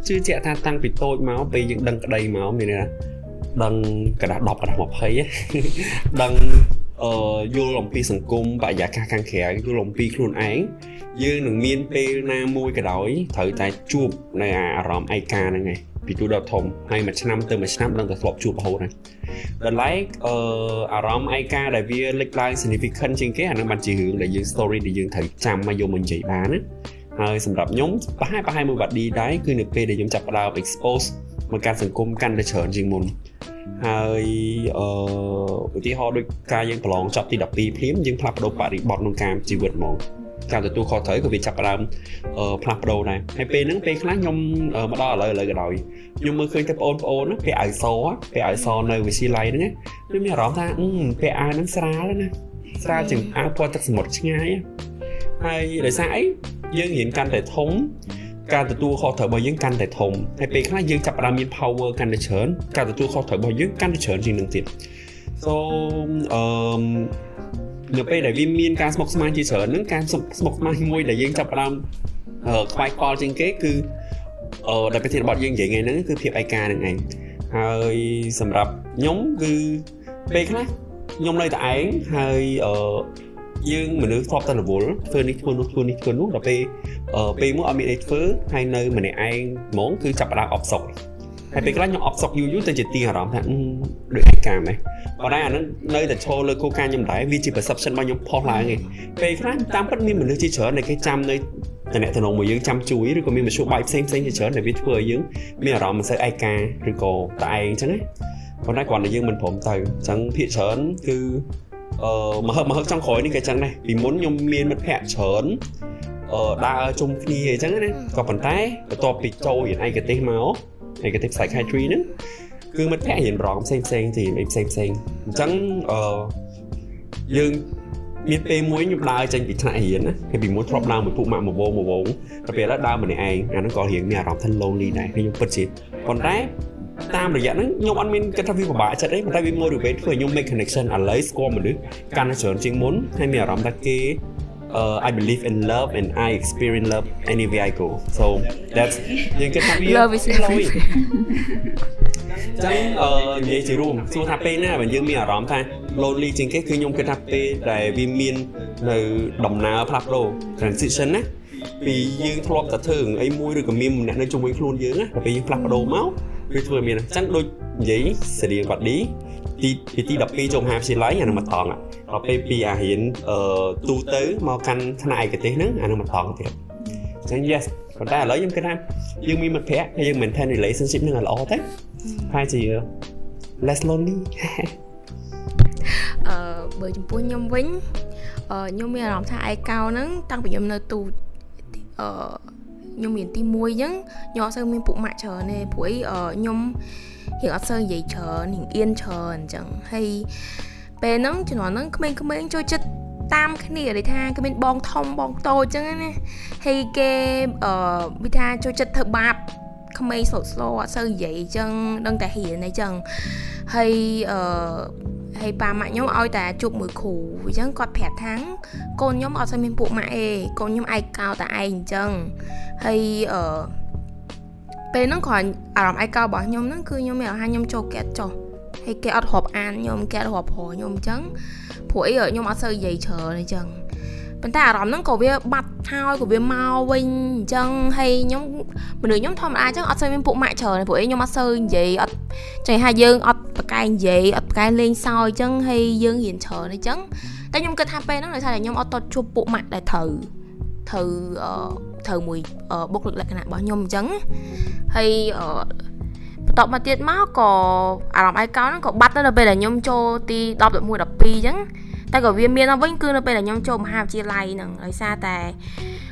ជឿជាក់ថាតាំងពីតូចមកពេលយើងដឹងក្តីមកមានន័យថាដឹងកណ្ដាស់10កណ្ដាស់20ដឹងអឺយល់អំពីសង្គមបរិយាកាសខាងក្រៅយល់អំពីខ្លួនឯងយើងនឹងមានពេលណាមួយក៏ដោយត្រូវតែជួបនៅអារម្មណ៍ឯកាហ្នឹងឯង ពីទូដល់ធំហើយមួយឆ្នាំទៅមួយឆ្នាំដឹងតែធ្លាប់ជួបរហូតហើយដល់ឡែកអឺអារម្មណ៍ឯកាដែលវាលេចឡើង significant ជាងគេអានឹងបានជារឿងដែលយើង story ដែលយើងត្រូវចាំមកយកមកនិយាយបានណាហើយសម្រាប់ខ្ញុំប្រហែលប្រហែលមួយបាត់ឌីដែរគឺនៅពេលដែលខ្ញុំចាប់ផ្ដើម expose មកកាន់សង្គមកាន់តែច្រើនជាងមុនហើយអឺឧទាហរណ៍ដូចការយើងប្រឡងចប់ទី12ភ្លាមយើងផ្លាស់ប្ដូរបរិបទក្នុងការជីវិតហ្មង ការទទួលខុសត្រូវក៏វាចាប់ផ្ដើមផ្លាស់ប្ដូរដែរហើយពេលហ្នឹងពេលខ្លះខ្ញុំមកដល់ឥឡូវឥឡូវក៏ដោយខ្ញុំមើលឃើញតែបងប្អូនពេលអាវសពេលអាវសនៅវិទ្យាល័យហ្នឹងខ្ញុំមានអារម្មណ៍ថាពេលអាវហ្នឹងស្រាលណាស្រាលជាងអាវពណ៌ទឹកសមុទ្រឆ្ងាយហើយដោយសារអីយើងរៀនកាន់តែធំការទទួលខុសត្រូវរបស់យើងកាន់តែធំហើយពេលខ្លះយើងចាប់ផ្ដើមមាន power កាន់តែច្រើនការទទួលខុសត្រូវរបស់យើងកាន់តែច្រើនជាងនឹងទៀត so អឺ នៅពេលដែលវាមានការស្មុគស្មាញជាច្រើនហ្នឹងការស្មុគស្មាញមួយដែលយើងចាប់ផ្ដើមខ្វាយខ្វល់ជាងគេគឺអឺដែលប្រធានបទយើងនិយាយថ្ងៃហ្នឹងគឺភាពឯកាហ្នឹងឯងហើយសម្រាប់ខ្ញុំគឺពេលខ្លះខ្ញុំនៅតែឯងហើយអឺយើងមនុស្សធ្លាប់តែរវល់ធ្វើនេះធ្វើនោះធ្វើនេះធ្វើនោះដល់ពេលពេលមួយអត់មានអីធ្វើហើយនៅម្នាក់ឯងហ្មងគឺចាប់ផ្ដើមអបសុក ហើយពេលខ្លះខ្ញុំអបសុកយូរយូរទៅជាទីអារម្មណ៍ថាដូចឯកាមែនប៉ុន្តែអានឹងនៅតែឈរលើគោលការណ៍ខ្ញុំដែរវាជា perception របស់ខ្ញុំផុសឡើងឯងពេលខ្លះតាមពិតមានមនុស្សជាច្រើនដែលគេចាំនៅតំណែងមួយយើងចាំជួយឬក៏មានមធ្យោបាយផ្សេងផ្សេងជាច្រើនដែលវាធ្វើឲ្យយើងមានអារម្មណ៍មិនសូវឯកាឬក៏តែឯងអញ្ចឹងណាប៉ុន្តែគ្រាន់តែយើងមិនព្រមទៅអញ្ចឹងភាគច្រើនគឺអឺមកហឹកមកហឹកចុងក្រោយនេះក៏អញ្ចឹងដែរពីមុនខ្ញុំមានមិត្តភ័ក្តិច្រើនអឺដើរជុំគ្នាអញ្ចឹងណាក៏ប៉ុន្តែបន្ទាប់ពីចូលរៀនឯកទេសមក ឯកទេស psychiatry ហ្នឹងគឺមិត្តភ័ក្តិរៀនរងផ្សេងផ្សេងទីផ្សេងផ្សេងអញ្ចឹងអឺយើងមានពេលមួយខ្ញុំដើរចេញពីថ្នាក់រៀនណាពេលពីមុនធ្លាប់ដើរមួយពុកម៉ាក់មួយវងមួយវងតែពេលឥឡូវដើរម្នាក់ឯងអាហ្នឹងក៏រៀងមានអារម្មណ៍ថា lonely ដែរខ្ញុំពិតជាប៉ុន្តែតាមរយៈហ្នឹងខ្ញុំអត់មានគិតថាវាពិបាកចិត្តអីប៉ុន្តែវា motivate ធ្វើឲ្យខ្ញុំ make connection ឥឡូវស្គាល់មនុស្សកាន់តែច្រើនជាងមុនហើយមានអារម្មណ៍ថាគេ uh, I believe in love and I experience love anywhere I go so that's យើងគិតថាវា love is everything ចឹងអឺនិយាយជារួមសួរថាពេលណាបើយើងមានអារម្មណ៍ថា lonely ជាងគេគឺខ្ញុំគិតថាពេលដែលវាមាននៅដំណើរផ្លាស់ប្ដូរ transition ណាពីយើងធ្លាប់តែធ្វើអីមួយឬក៏មានម្នាក់នៅជាមួយខ្លួនយើងណាពេលយើងផ្លាស់ប្ដូរមកវាធ្វើមានអញ្ចឹងដូចនិយាយសេរីគាត់ឌី ទីពីទី12ចូលមហាវិទ្យាល័យអានឹងមកតង់ដល់ពេលពីអារៀនអឺទូទៅមកកាន់ថ្នាក់ឯកទេសហ្នឹងអានឹងមកតង់ទៀតអញ្ចឹង yes ប៉ុន្តែឥឡូវខ្ញុំគិតថាយើងមានមិត្តភ័ក្តិហើយយើង maintain relationship នឹងឲ្យល្អទៅហើយជា less lonely អឺបើចំពោះខ្ញុំវិញអឺខ្ញុំមានអារម្មណ៍ថាឯកោហ្នឹងតាំងពីខ្ញុំនៅទូអឺខ្ញុំមានទី1អញ្ចឹងខ្ញុំអត់សូវមានពួកម៉ាក់ច្រើនទេព្រោះអីខ្ញុំ រៀងអត់សូវនិយាយច្រើនរៀងអៀនច្រើនអញ្ចឹងហើយពេលហ្នឹងជំនាន់ហ្នឹងក្មេងៗចូលចិត្តតាមគ្នាដូចថាគេមានបងធំបងតូចអញ្ចឹងណាហើយគេអឺវិថាចូលចិត្តធ្វើបាបក្មេងស្លូតស្លោអត់សូវនិយាយអញ្ចឹងដឹងតែរៀនអីចឹងហើយអឺហើយប៉ាម៉ាក់ខ្ញុំឲ្យតែជួបមួយគ្រូអញ្ចឹងគាត់ប្រាប់ថាកូនខ្ញុំអត់សូវមានពួកម៉ាក់អេកូនខ្ញុំឯកោតែឯងអញ្ចឹងហើយអឺ ពេលហ្នឹងគ្រាន់អារម្មណ៍ឯកោរបស់ខ្ញុំហ្នឹងគឺខ្ញុំមានអារម្មណ៍ខ្ញុំចូលកែតចុះហើយគេអត់រាប់អានខ្ញុំគេអត់រាប់ព្រោះខ្ញុំអញ្ចឹងព្រោះអីខ្ញុំអត់សូវនិយាយច្រើនអញ្ចឹងប៉ុន្តែអារម្មណ៍ហ្នឹងក៏វាបាត់ហើយក៏វាមកវិញអញ្ចឹងហើយខ្ញុំមនុស្សខ្ញុំធម្មតាអញ្ចឹងអត់សូវមានពួកម៉ាក់ច្រើនព្រោះអីខ្ញុំអត់សូវនិយាយអត់ចេះថាយើងអត់ប្រកែនិយាយអត់ប្រកែលេងសើចអញ្ចឹងហើយយើងរៀនច្រើនអញ្ចឹងតែខ្ញុំគិតថាពេលហ្នឹងដោយសារតែខ្ញុំអត់តតជួបពួកម៉ាក់ដែលត្រូវ ត្រូវអឺត្រូវមួយបុគ្គលិកលក្ខណៈរបស់ខ្ញុំអញ្ចឹងហើយអឺបន្ទាប់មកទៀតមកក៏អារម្មណ៍ឯកោហ្នឹងក៏បាត់ទៅនៅពេលដែលខ្ញុំចូលទី10 11 12អញ្ចឹងតែក៏វាមានវិញគឺនៅពេលដែលខ្ញុំចូលមហាវិទ្យាល័យហ្នឹងដោយសារតែអឺ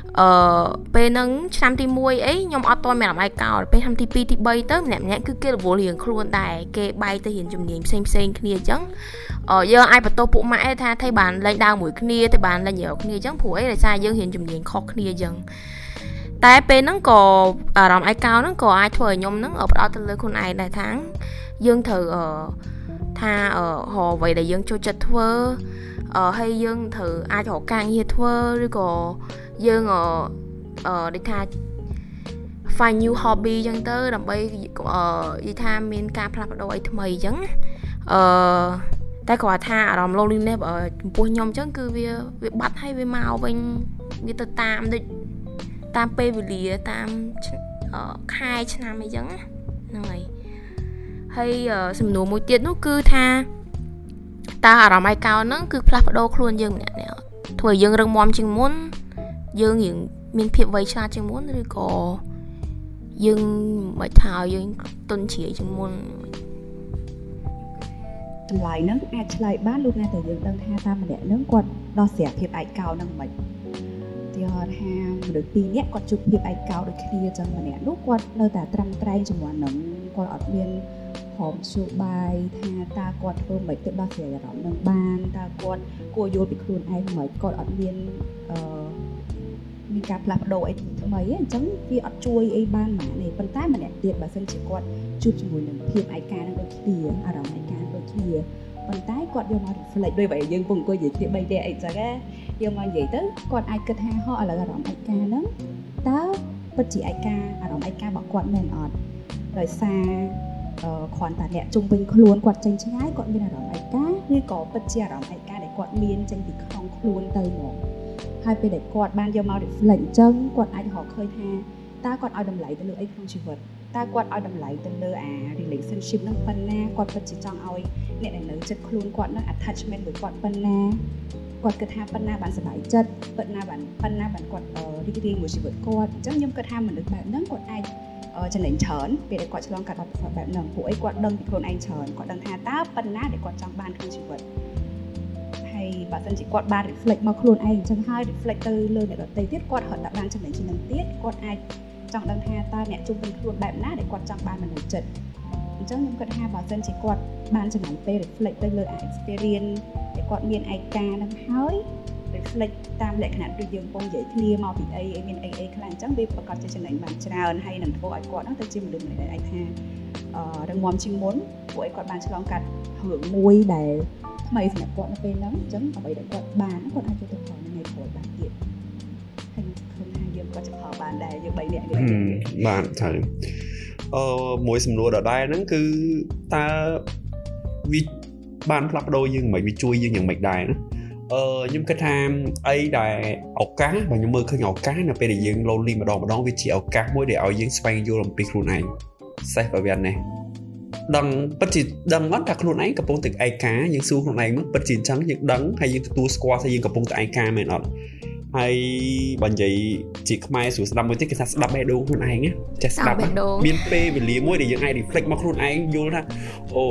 ពេលហ្នឹងឆ្នាំទី1អីខ្ញុំអត់ទាន់មានអារម្មណ៍ឯកោពេលឆ្នាំទី2ទី3ទៅម្នាក់ម្នាក់គឺគេរវល់រៀងខ្លួនដែរគេបែកទៅរៀនជំនាញផ្សេងផ្សេងគ្នាអញ្ចឹងអឺយើងអាចបន្ទោសពួកម៉ាក់ឯថាថៃបានលេងដើមមួយគ្នាទៅបានលេងយកគ្នាអញ្ចឹងព្រោះអីដោយសារយើងហ៊ានជំនាញខុសគ្នាអញ្ចឹងតែពេលហ្នឹងក៏អារម្មណ៍ឯកោហ្នឹងក៏អាចធ្វើឲ្យខ្ញុំហ្នឹងផ្ដោតទៅលើខ្លួនឯងដែរថាយើងត្រូវអឺថាអឺហៅអ្វីដែលយើងចូលចិត្តធ្វើអឺហើយយើងត្រូវអាចរកការងារធ្វើឬក៏យើងអឺអឺដូចថា find new hobby អញ្ចឹងទៅដើម្បីអឺនិយាយថាមានការផ្លាស់ប្ដូរអីថ្មីអញ្ចឹងអឺតែគាត់ថាអារម្មណ៍ loneliness ចំពោះខ្ញុំអញ្ចឹងគឺវាវាបាត់ហើយវាមកវិញវាទៅតាមដូចតាមពេលវេលាតាមខែឆ្នាំអីចឹងហ្នឹងហើយហើយសំណួរមួយទៀតនោះគឺថាតើអារម្មណ៍ឯកោហ្នឹងគឺផ្លាស់ប្ដូរខ្លួនយើងម្នាក់នេះធ្វើឲ្យយើងរឹងមាំជាងមុន យើងរៀងមានភាពវៃឆ្លាតជាងមុនឬក៏យើងមិនថាយើងទុនជ្រាយជាងមុនចម្លើយហ្នឹងអាចឆ្លើយបានលុះណាតែយើងដឹងថាតាមម្នាក់ហ្នឹងគាត់ដោះស្រាយភាពឯកោហ្នឹងមិនទាហរណ៍ថាមនុស្សពីរនាក់គាត់ជួបភាពឯកោដូចគ្នាចឹងម្នាក់នោះគាត់នៅតែត្រឹមត្រែងជាមួយនឹងគាត់អត់មានហមជួបាយថាតើគាត់ធ្វើមិនទៅដោះស្រាយអារម្មណ៍នឹងបានតើគាត់គួរយល់ពីខ្លួនឯងមិនគាត់អត់មានអឺ មានការផ្លាស់ប្ដូរអីថ្មីអញ្ចឹងវាអត់ជួយអីបានហ្មងនេះប៉ុន្តែម្នាក់ទៀតបើសិនជាគាត់ជួបជាមួយនឹងភាពឯកានឹងដូចគ្នាអារម្មណ៍ឯកាដូចគ្នាប៉ុន្តែគាត់យកមក reflect ដោយបើយើងពងអង្គុយនិយាយគ្នា3នាក់អីចឹងយកមកនិយាយទៅគាត់អាចគិតថាហោះឥឡូវអារម្មណ៍ឯកាហ្នឹងតើពិតជាឯកាអារម្មណ៍ឯការបស់គាត់មែនអត់ដោយសារគ្រាន់តែអ្នកជុំវិញខ្លួនគាត់ចេញឆ្ងាយគាត់មានអារម្មណ៍ឯកាឬក៏ពិតជាអារម្មណ៍ឯកាដែលគាត់មានចេញពីក្នុងខ្លួនទៅហ្មង ហើយពេលដែលគាត់បានយកមក reflect អញ្ចឹងគាត់អាចរកឃើញថាតើគាត់ឲ្យតម្លៃទៅលើអីក្នុងជីវិតតើគាត់ឲ្យតម្លៃទៅលើអា relationship ហ្នឹងប៉ុណ្ណាគាត់ពិតជាចង់ឲ្យអ្នកដែលនៅចិត្តខ្លួនគាត់ហ្នឹង attachment មួយគាត់ប៉ុណ្ណាគាត់គិតថាប៉ុណ្ណាបានសុខចិត្តប៉ុណ្ណាបានប៉ុណ្ណាបានគាត់រីករាយមួយជីវិតគាត់អញ្ចឹងខ្ញុំគិតថាមនុស្សបែបហ្នឹងគាត់អាចចំណេញច្រើនពេលដែលគាត់ឆ្លងកាត់បទពិសោធន៍បែបហ្នឹងពួកអីគាត់ដឹងពីខ្លួនឯងច្រើនគាត់ដឹងថាតើប៉ុណ្ណាដែលគាត់ចង់បានក្នុងជីវិត ហើយបើសិនជាគាត់បាន reflect មកខ្លួនឯងអញ្ចឹងហើយ reflect ទៅលើអ្នកដទៃទៀតគាត់រត់តែបានចំណេញចំណេញទៀតគាត់អាចចង់ដឹងថាតើអ្នកជុំវិញខ្លួនបែបណាដែលគាត់ចង់បានមនុស្សចិត្តអញ្ចឹងខ្ញុំគិតថាបើសិនជាគាត់បានចំណាយពេល reflect ទៅលើ experience ដែលគាត់មានឯកានឹងហើយ reflect តាមលក្ខណៈដូចយើងពងនិយាយគ្នាមកពីអីមានអីអីខ្លះអញ្ចឹងវាប្រកាសជាចំណេញបានច្រើនហើយនឹងធ្វើឲ្យគាត់ហ្នឹងទៅជាមនុស្សម្នាក់ដែលអាចថាអឺរឹងមាំជាងមុនពួកឯងគាត់បានឆ្លងកាត់រឿងមួយដែល ថ្មីសម្រាប់គាត់នៅពេលហ្នឹងអញ្ចឹងអ្វីដែលគាត់បានគាត់អាចយកទៅផលនៅថ្ងៃក្រោយបានទៀតហើយឃើញថាយើងក៏จะផលបានដែរយើងបីនាក់នេះបានត្រូវអឺមួយសំណួរដដែលហ្នឹងគឺតើវាបានផ្លាស់ប្ដូរយើងមិនវាជួយយើងយ៉ាងម៉េចដែរណាអឺខ្ញុំគិតថាអីដែលឱកាសបើខ្ញុំមើលឃើញឱកាសនៅពេលដែលយើង lonely ម្ដងម្ដងវាជាឱកាសមួយដែលឲ្យយើងស្វែងយល់អំពីខ្លួនឯង self awareness ដឹងពិតជាដឹងអត់ថាខ្លួនឯងកំពុងតែឯកាយើងសួរខ្លួនឯងមកពិតជាអញ្ចឹងយើងដឹងហើយយើងទទួលស្គាល់ថាយើងកំពុងតែឯកាមែនអត់ហើយបើនិយាយជាខ្មែរស្រួលស្ដាប់មួយទៀតគេថាស្ដាប់បេះដូងខ្លួនឯងចេះស្ដាប់មានពេលវេលាមួយដែលយើងអាច reflect មកខ្លួនឯងយល់ថាអូ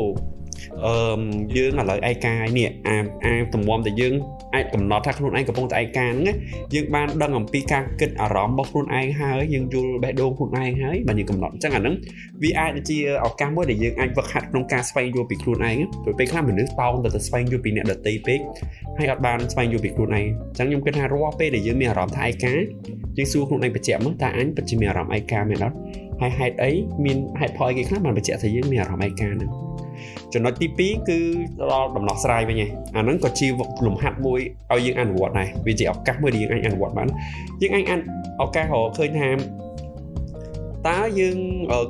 អឺយើងឥឡូវឯកាយនេះអាអាទំមតែយើងអាចកំណត់ថាខ្លួនឯងកំពុងតែឯកាហ្នឹងយើងបានដឹងអំពីការគិតអារម្មណ៍របស់ខ្លួនឯងហើយយើងយល់បេះដូងខ្លួនឯងហើយបើយើងកំណត់អញ្ចឹងអាហ្នឹងវាអាចជាឱកាសមួយដែលយើងអាចវឹកហាត់ក្នុងការស្វែងយល់ពីខ្លួនឯងព្រោះពេលខ្លះមនុស្សតោងទៅទៅស្វែងយល់ពីអ្នកដទៃពេកហើយអត់បានស្វែងយល់ពីខ្លួនឯងអញ្ចឹងខ្ញុំគិតថារាល់ពេលដែលយើងមានអារម្មណ៍ថាឯកាយើងសួរខ្លួនឯងបញ្ជាក់មកតើអញពិតជាមានអារម្មណ៍ឯកាមែនអត់ហើយហេតុអីមានហេតុផលអីគេខ្លះបានបញ្ជាក់ថាយើងមានអារម្មណ៍ឯកាហ្នឹង ចំណុចទី2គឺដល់ដំណោះស្រាយវិញឯងអាហ្នឹងក៏ជាលំហាត់មួយឲ្យយើងអនុវត្តដែរវាជាឱកាសមួយដែលយើងអាចអនុវត្តបានយើងអាចឱកាសរកឃើញថាតើយើង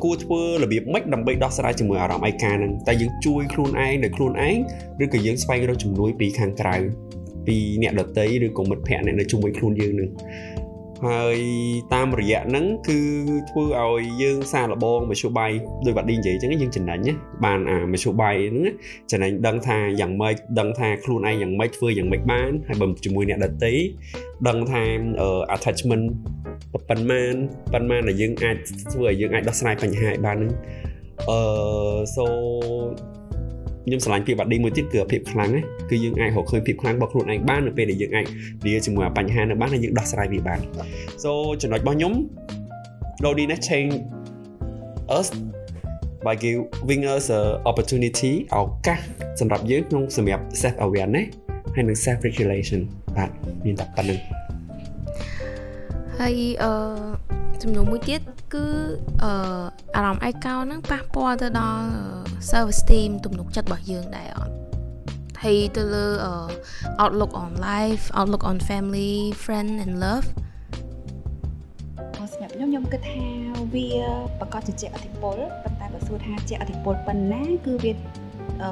គួរធ្វើរបៀបម៉េចដើម្បីដោះស្រាយជាមួយអារម្មណ៍ឯកាហ្នឹងតើយើងជួយខ្លួនឯងដោយខ្លួនឯងឬក៏យើងស្វែងរកជំនួយពីខាងក្រៅពីអ្នកដតីឬក៏មិត្តភ័ក្តិអ្នកនៅជុំវិញខ្លួនយើងនឹង ហើយតាមរយៈហ្នឹងគឺធ្វើឲ្យយើងសាកល្បងមធ្យោបាយដោយបាត់ឌីនិយាយអញ្ចឹងយើងចំណេញណាបានអាមធ្យោបាយហ្នឹងចំណេញដឹងថាយ៉ាងម៉េចដឹងថាខ្លួនឯងយ៉ាងម៉េចធ្វើយ៉ាងម៉េចបានហើយបើជាមួយអ្នកដទៃដឹងថា attachment ប៉ុន្មានប៉ុន្មានដែលយើងអាចធ្វើឲ្យយើងអាចដោះស្រាយបញ្ហាឲ្យបានហ្នឹងអឺ so ខ្ញុំឆ្លាញ់ភាពបាត់ឌីមួយទៀតគឺភាពខ្លាំងណាគឺយើងអាចរកឃើញភាពខ្លាំងរបស់ខ្លួនឯងបាននៅពេលដែលយើងអាចនិយាយជាមួយបញ្ហានៅបានហើយយើងដោះស្រាយវាបាន so ចំណុចរបស់ខ្ញុំ loneliness change us by giving us a opportunity ឱកាសសម្រាប់យើងក្នុងសម្រាប់ self awareness ហើយនិង self regulation បាទមានតែប៉ុណ្្នឹងហើយអឺ ចំនួនមួយទៀតគឺអឺអារម្មណ៍ឯកោហ្នឹងប៉ះពាល់ទៅដល់ self esteem ទំនុកចិត្តរបស់យើងដែរអត់ហើយទៅលើ outlook on life outlook on family friend and love សម្រាប់ខ្ញុំខ្ញុំគិតថាវាប្រកាសជាអធិពលប៉ុន្តែបើសួរថាជាអធិពលប៉ុណ្ណាគឺវាអឺ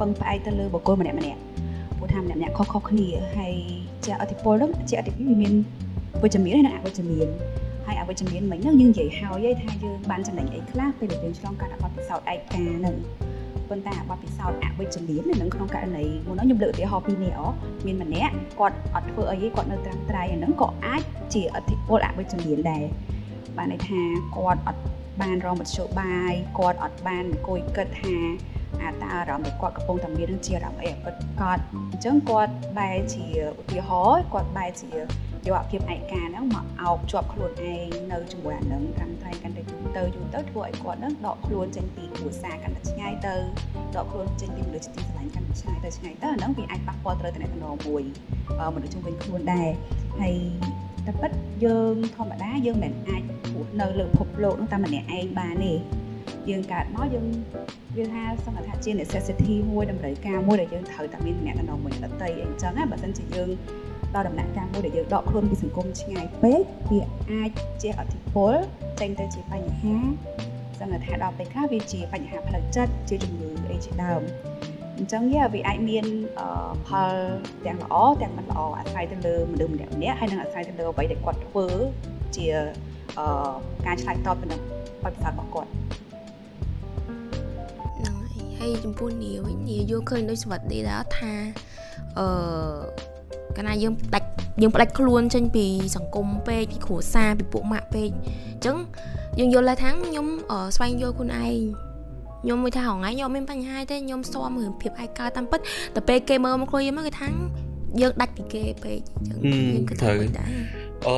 ពឹងផ្អែកទៅលើបុគ្គលម្នាក់ម្នាក់ព្រោះថាម្នាក់ម្នាក់ខុសខុសគ្នាហើយជាអធិពលនោះជាអធិពលវាមានវិជ្ជមានហើយនិងអវិជ្ជមាន ហើយអវិជ្ជមានមិញហ្នឹងយើងនិយាយហើយថាយើងបានចំណេញអីខ្លះពេលដែលយើងឆ្លងកាត់អបទពិសោធន៍ឯកាហ្នឹងប៉ុន្តែបទពិសោធន៍អវិជ្ជមាននៅក្នុងករណីមុននោះខ្ញុំលើកឧទាហរណ៍ពីរនេះអូមានម្នាក់គាត់អត់ធ្វើអីទេគាត់នៅត្រាំត្រៃអាហ្នឹងក៏អាចជាអធិពលអវិជ្ជមានដែរបានន័យថាគាត់អត់បានរងមធ្យោបាយគាត់អត់បានអង្គុយគិតថាអាតាអារម្មណ៍ដែលគាត់កំពុងតែមាននឹងជាអារម្មណ៍អីគាត់គាត់អញ្ចឹងគាត់បែរជាឧទាហរណ៍គាត់បែរជា យកអាភាពឯកាហ្នឹងមកអោបជាប់ខ្លួនឯងនៅជាមួយអានឹងត្រឹមត្រូវកាន់តែយូរទៅយូរទៅធ្វើឲ្យគាត់ហ្នឹងដកខ្លួនចេញពីគ្រួសារកាន់តែឆ្ងាយទៅដកខ្លួនចេញពីមនុស្សទីស្រឡាញ់កាន់តែឆ្ងាយទៅឆ្ងាយទៅអាហ្នឹងវាអាចប៉ះពាល់ទៅតំណែងមួយមនុស្សជុំវិញខ្លួនដែរហើយតែពិតយើងធម្មតាយើងមិនអាចរស់នៅលើពិភពលោកនោះតែម្នាក់ឯងបានទេយើងកើតមកយើងវាថាសង្កត់ថាជា necessity មួយតម្រូវការមួយដែលយើងត្រូវតែមានតំណែងមួយដតីអញ្ចឹងណាបើមិនជាយើង ដល់ដំណាក់កាលមួយដែលយើងដកខ្លួនពីសង្គមឆ្ងាយពេកវាអាចជាអធិពលចេញទៅជាបញ្ហាសង្កត់ថាដល់ពេលខ្លះវាជាបញ្ហាផ្លូវចិត្តជាជំងឺអីជាដើមអញ្ចឹងយ៉ាវាអាចមានផលទាំងល្អទាំងមិនល្អអាស្រ័យទៅលើមនុស្សម្នាក់ម្នាក់ហើយនឹងអាស្រ័យទៅលើអ្វីដែលគាត់ធ្វើជាការឆ្លើយតបទៅនឹងបទពិសោធន៍របស់គាត់ហ្នឹងហើយហើយចំពោះនីវិញនីយល់ឃើញដូចសវត្ថិដែរថាអឺ កាលណាយើងផ្ដាច់យើងផ្ដាច់ខ្លួនចេញពីសង្គមពេកពីគ្រួសារពីពួកម៉ាក់ពេកអញ្ចឹងយើងយល់ថាខ្ញុំស្វែងយល់ខ្លួនឯងខ្ញុំមួយថាហងៃខ្ញុំមានបញ្ហាទេខ្ញុំស្ទំរឿងភាពឯកោតាមពិតតែពេលគេមើលមកខ្លួនយើងមកគេថាយើងដាច់ពីគេពេកអញ្ចឹងយើងគិតថាដែរអឺ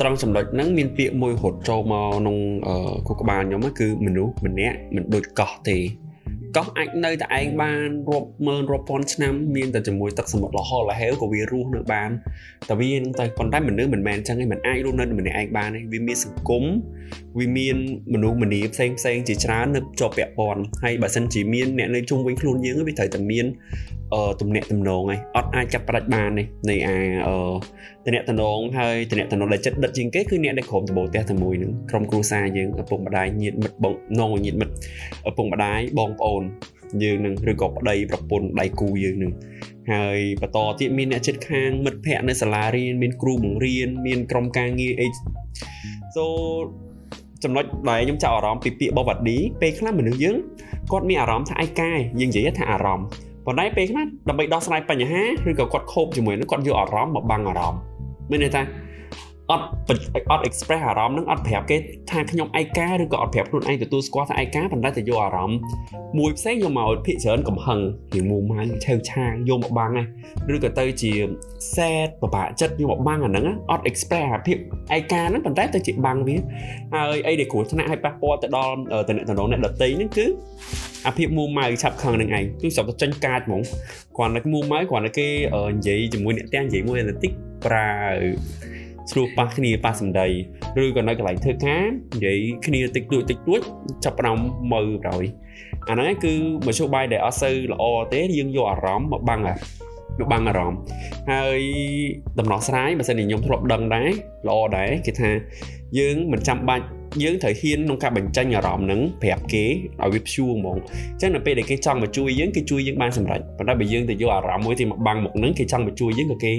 ត្រង់ចំណុចហ្នឹងមានពាក្យមួយរត់ចូលមកក្នុងគូក្បាលខ្ញុំគឺមនុស្សម្នាក់មិនដូចកោះទេ កោះអាចនៅតែឯងបានរាប់ម៉ឺនរាប់ពាន់ឆ្នាំមានតែជាមួយទឹកសមុទ្រលហលហេវក៏វារស់នៅបានតែវានឹងតែប៉ុន្តែមនុស្សមិនមែនអញ្ចឹងឯងមិនអាចរស់នៅម្នាក់ឯងបានទេវាមានសង្គមវាមានមនុស្សម្នាផ្សេងផ្សេងជាច្រើននៅជាប់ពាក់ព័ន្ធហើយបើសិនជាមានអ្នកនៅជុំវិញខ្លួនយើងវាត្រូវតែមានអឺទំនាក់ទំនងហើយអត់អាចចាប់ផ្ដាច់បានទេនៃអាអឺទំនាក់ទំនងហើយទំនាក់ទំនងដែលចិត្តដិតជាងគេគឺអ្នកដែលក្រុមដំបូងផ្ទះតែមួយនឹងក្រុមគ្រួសារយើងឪពុកម្ដាយញាតិមិត្តបងនងញាតិមិត្តឪពុកម្ដាយបងប្អូនយើងនឹងឬក៏ប្តីប្រពន្ធដៃគូយើងនឹងហើយបន្តទៀតមានអ្នកចិត្តខាងមិត្តភ័ក្តិនៅសាលារៀនមានគ្រូបង្រៀនមានក្រុមការងារអី so ចំណុចដែលខ្ញុំចាប់អារម្មណ៍ពីពាក្យបវឌីពេលខ្លះមនុស្សយើងគាត់មានអារម្មណ៍ថាឯកាយយើងនិយាយថាអារម្មណ៍ប៉ុន្តែពេលខ្លះដើម្បីដោះស្រាយបញ្ហាឬក៏គាត់ខូបជាមួយនឹងគាត់យកអារម្មណ៍មកបាំងអារម្មណ៍មានន័យថា អត់អត់ express អារម្មណ៍នឹងអត់ប្រាប់គេថាខ្ញុំឯកាឬក៏អត់ប្រាប់ខ្លួនឯងទទួលស្គាល់ថាឯកាប៉ុន្តែទៅយកអារម្មណ៍មួយផ្សេងយកមកភាកច្រើនកំហឹងរៀងមូម៉ៅឆៅឆាងយកមកបាំងឬក៏ទៅជា sad ពិបាកចិត្តយកមកបាំងអាហ្នឹងអត់ express អាភាពឯកាហ្នឹងប៉ុន្តែទៅជាបាំងវាហើយអីដែលគ្រោះថ្នាក់ឲ្យប៉ះពាល់ទៅដល់តំណែងអ្នកដតីហ្នឹងគឺអាភាពមូម៉ៅឆាប់ខឹងនឹងឯងគឺស្រាប់តែចេញកាចហ្មងគាត់នៅមូម៉ៅគាត់នៅគេនិយាយជាមួយអ្នកទាំងនិយាយមួយអាណតិចប្រើ ឆ្លោះប៉ះគ្នាប៉ះសម្ដីឬក៏នៅកន្លែងធ្វើការនិយាយគ្នាតិចតួចតិចតួចចាប់ផ្ដើមមើលប្រយអាហ្នឹងគឺមធ្យោបាយដែលអត់សូវល្អទេយើងយកអារម្មណ៍មកបាំងមកបាំងអារម្មណ៍ហើយដំណោះស្រាយបើសិនជាខ្ញុំធ្លាប់ដឹងដែរល្អដែរគេថាយើងមិនចាំបាច់យើងត្រូវហ៊ានក្នុងការបញ្ចេញអារម្មណ៍ហ្នឹងប្រាប់គេឲ្យវាព្យួរហ្មងអញ្ចឹងនៅពេលដែលគេចង់មកជួយយើងគេជួយយើងបានសម្រេចប៉ុន្តែបើយើងទៅយកអារម្មណ៍មួយទីមកបាំងមុខហ្នឹងគេចង់មកជួយយើងក៏គេ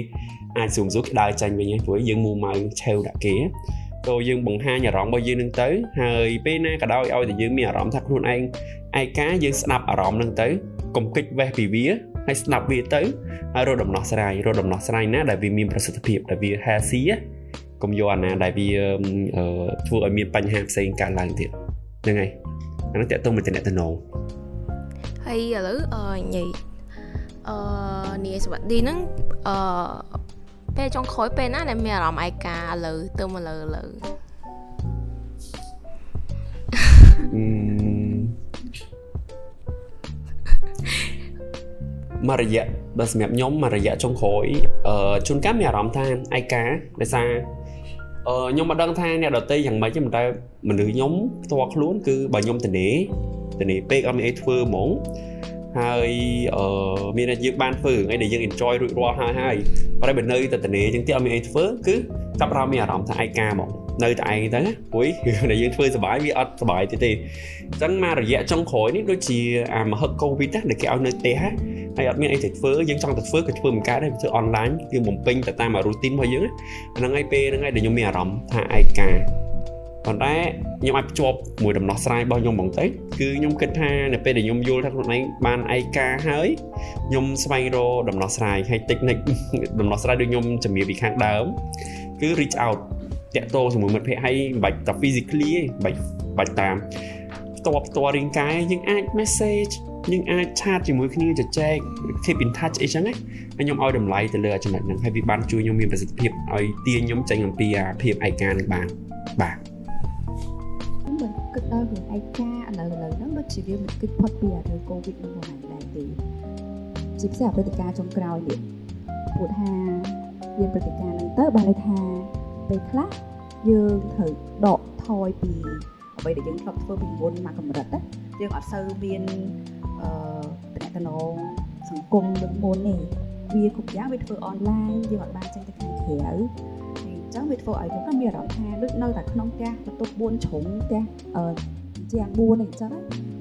អាចស៊ូមស៊ូគេដើរចាញ់វិញហ្នឹងព្រោះយើងមូម៉ៅឆេវដាក់គេទៅយើងបង្ហាញអារម្មណ៍របស់យើងនឹងទៅហើយពេលណាក៏ដោយឲ្យតែយើងមានអារម្មណ៍ថាខ្លួនឯងឯកាយើងស្ដាប់អារម្មណ៍នឹងទៅកុំគិតវេះពីវាហើយស្ដាប់វាទៅហើយរកដំណោះស្រាយរកដំណោះស្រាយណាដែលវាមានប្រសិទ្ធភាពដែលវា healthy កុំយកអាណាដែលវាធ្វើឲ្យមានបញ្ហាផ្សេងកើតឡើងទៀតហ្នឹងហើយអានោះតើតើមកតំណតំណងហើយឥឡូវអឺនិយាយអឺនាយសវត្ថីហ្នឹងអឺ ពេលចុងក្រោយពេលណាដែលមានអារម្មណ៍ឯកាលើទៅមកលើលើមករយៈបើសម្រាប់ខ្ញុំមករយៈចុងក្រោយអឺជួនកាលមានអារម្មណ៍ថាឯកាដោយសារអឺខ្ញុំមិនដឹងថាអ្នកដតីយ៉ាងម៉េចទេប៉ុន្តែមនុស្សខ្ញុំផ្ទាល់ខ្លួនគឺបើខ្ញុំទៅនេទៅនេពេកអត់មានអីធ្វើហ្មង ហើយអឺមានតែយើងបានធ្វើអីដែលយើង enjoy រួចរាល់ហើយហើយប៉ុន្តែបើនៅតែតនេចឹងទៀតអត់មានអីធ្វើគឺចាប់អារម្មណ៍មានអារម្មណ៍ថាឯកាហ្មងនៅតែឯងទៅព្រោះរឿងដែលយើងធ្វើសុបាយវាអត់សុបាយទេទេអញ្ចឹងមករយៈចុងក្រោយនេះដូចជាអាមហឹកកូវីដដែលគេឲ្យនៅផ្ទះហើយអត់មានអីទៅធ្វើយើងចង់ទៅធ្វើក៏ធ្វើមិនកើតដែរធ្វើអនឡាញគឺបំពេញទៅតាមរូទីនរបស់យើងហ្នឹងហើយពេលហ្នឹងហើយដែលខ្ញុំមានអារម្មណ៍ថាឯកា ប៉ុន្តែខ្ញុំអាចភ្ជាប់មួយដំណោះស្រាយរបស់ខ្ញុំហ្មងទៅគឺខ្ញុំគិតថានៅពេលដែលខ្ញុំយល់ថាខ្លួនឯងបានឯកាហើយខ្ញុំស្វែងរកដំណោះស្រាយហើយតិចនិចដំណោះស្រាយដូចខ្ញុំជំរាបពីខាងដើមគឺ reach out តាក់ទងជាមួយមិត្តភ័ក្តិហើយមិនបាច់តែ physically ទេមិនបាច់បាច់តាមផ្ទាល់ផ្ទាល់រាងកាយយើងអាច message យើងអាចឆាតជាមួយគ្នាជជែក keep in touch អីចឹងណាហើយខ្ញុំឲ្យតម្លៃទៅលើចំណុចហ្នឹងហើយវាបានជួយខ្ញុំមានប្រសិទ្ធភាពឲ្យទាញខ្ញុំចេញអំពីអាភាពឯកានឹងបានបាទមិន គិតដល់រឿងឯកាឥឡូវឥឡូវហ្នឹងដូចជាវាមិនគិតផុតពីអារឿង COVID ហ្នឹងផងដែរទេជាពិសេសព្រឹត្តិការណ៍ចុងក្រោយនេះព្រោះថាមានព្រឹត្តិការណ៍ហ្នឹងទៅបានន័យថាពេលខ្លះយើងត្រូវដកថយពីអ្វីដែលយើងធ្លាប់ធ្វើពីមុនមកកម្រិតណាយើងអត់សូវមានអឺតំណងសង្គមដូចមុនទេវាគ្រប់យ៉ាងវាធ្វើអនឡាញយើងអត់បានចេញទៅខាងក្រៅអញ្ចឹងវាធ្វើឲ្យខ្ញុំមានអារម្មណ៍ថាដូចនៅតែក្នុងផ្ទះបន្ទប់4ជ្រុងផ្ទះអឺជាង4អីចឹង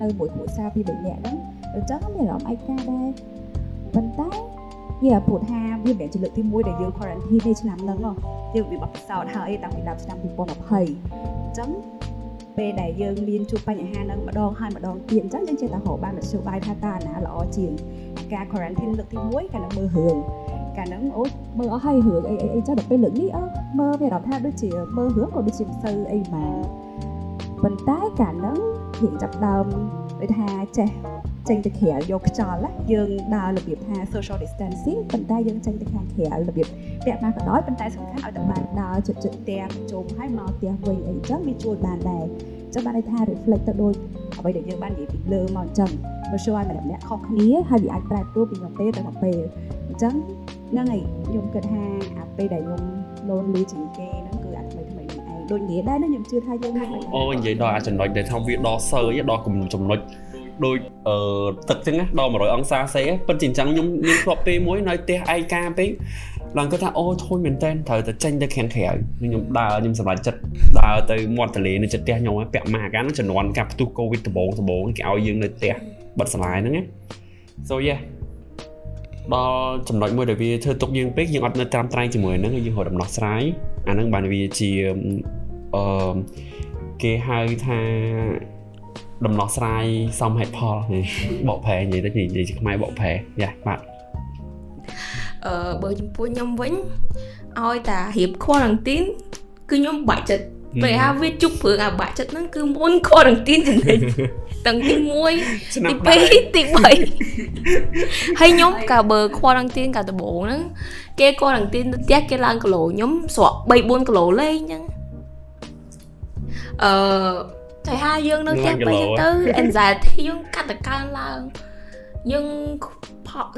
នៅមួយគ្រួសារពី3នាក់ហ្នឹងអញ្ចឹងមានអារម្មណ៍ឯកាដែរប៉ុន្តែវាព្រោះថាវាមិនមែនជាលើកទី1ដែលយើង quarantine នៅឆ្នាំហ្នឹងយើងវាបបពិសោធន៍ហើយតាំងពីដើមឆ្នាំ2020អញ្ចឹងពេលដែលយើងមានជួបបញ្ហានឹងម្ដងហើយម្ដងទៀតអញ្ចឹងយើងចេះតែរកបានមធ្យោបាយថាតើណាល្អជាងការ quarantine លើកទី1កាលនឹងមើលរឿង កាលហ្នឹងអូមើលអស់ហើយរឿងអីអីចឹងដល់ពេលលើកនេះអឺមើលវាអារម្មណ៍ថាដូចជាមើលរឿងក៏ដូចជាមិនសូវអីម៉ាប៉ុន្តែកាលហ្នឹងរៀងចាប់ដើមដូចថាចេះចេញទៅក្រៅយកខ្យល់យើងដើររបៀបថា social distancing ប៉ុន្តែយើងចេញទៅខាងក្រៅរបៀបពាក់ណាក៏ដោយប៉ុន្តែសំខាន់ឲ្យតែបានដើរជិតជិតផ្ទះជុំហើយមកផ្ទះវិញអីចឹងវាជួយបានដែរចឹងបានន័យថា reflect ទៅដូចអ្វីដែលយើងបាននិយាយពីលើមកអញ្ចឹងវាជួយឲ្យម្នាក់ម្នាក់ខុសគ្នាហើយវាអាចប្រែប្រួលពីមួយពេលទៅមួយពេលអញ្ចឹង ហ្នឹងហើយខ្ញុំគិតថាអាពេលដែលខ្ញុំ lonely ជាងគេហ្នឹងគឺអាថ្មីថ្មីនេះឯងដូចនិយាយដែរណាខ្ញុំជឿថាយើងអូនិយាយដល់អាចំណុចដែលថាវាដល់សើយដល់ចំណុចដូចអឺទឹកចឹងណាដល់100អង្សាសេពិតជាអញ្ចឹងខ្ញុំមានធ្លាប់ពេលមួយនៅផ្ទះឯកាពេកឡើងគាត់ថាអូធូចមែនតើត្រូវតែចេញទៅខាងក្រៅខ្ញុំដើរខ្ញុំសម្រេចចិត្តដើរទៅមាត់ទន្លេនៅចិត្តផ្ទះខ្ញុំពាក់ម៉ាកាហ្នឹងជំនាន់កាប់ផ្ទុះកូវីដដំបូងដំបូងគេឲ្យយើងនៅផ្ទះបិទសាលាហ្នឹងណា So yeah ដល់ចំណុចមួយដែលវាធ្វើទុកយើងពេកយើងអត់នៅត្រាំត្រែងជាមួយហ្នឹងយើងរកដំណោះស្រាយអាហ្នឹងបានវាជាអឺគេហៅថាដំណោះស្រាយសមហេតុផលបកប្រែនិយាយទៅនិយាយជាខ្មែរបកប្រែយ៉ាបាទអឺបើចំពោះខ្ញុំវិញឲ្យតារៀប quarantine គឺខ្ញុំបាក់ចិត្ត ពេលហាវាជុកព្រឹងអាបាក់ចិត្តហ្នឹងគឺមុន quarantine ចំណេញតាំងទី1ទី2ទី3ហើយខ្ញុំកាបើ quarantine កាដំបូងហ្នឹងគេ quarantine ទៅផ្ទះគេឡើងគីឡូខ្ញុំស្រក3 4គីឡូលេងអញ្ចឹងអឺតែហាយើងនៅផ្ទះពេលទៅ anxiety យើងកាត់ទៅកើនឡើងយើង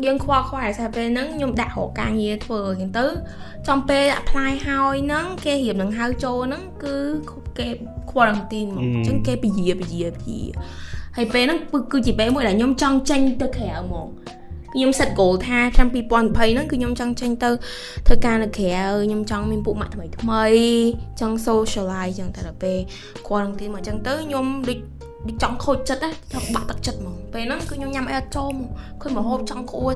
យើងខ្វល់ខ្វាយតែពេលហ្នឹងខ្ញុំដាក់រកការងារធ្វើអញ្ចឹងទៅចំពេល apply ហើយហ្នឹងគេរៀបនឹងហៅចូលហ្នឹងគឺគេ quarantine មកអញ្ចឹងគេពជាពជាពជាហើយពេលហ្នឹងគឺជាពេលមួយដែលខ្ញុំចង់ចេញទៅក្រៅហ្មងខ្ញុំ set goal ថាឆ្នាំ2020ហ្នឹងគឺខ្ញុំចង់ចេញទៅធ្វើការនៅក្រៅខ្ញុំចង់មានពួកម៉ាក់ថ្មីថ្មីចង់ socialize ចឹងតែដល់ពេល quarantine មកចឹងទៅខ្ញុំដូច ដូចចង់ខូចចិត្តណាចង់បាក់ទឹកចិត្តហ្មងពេលហ្នឹងគឺខ្ញុំញ៉ាំអីអត់ចូលហ្មងឃើញមកហូបចង់ក្អួត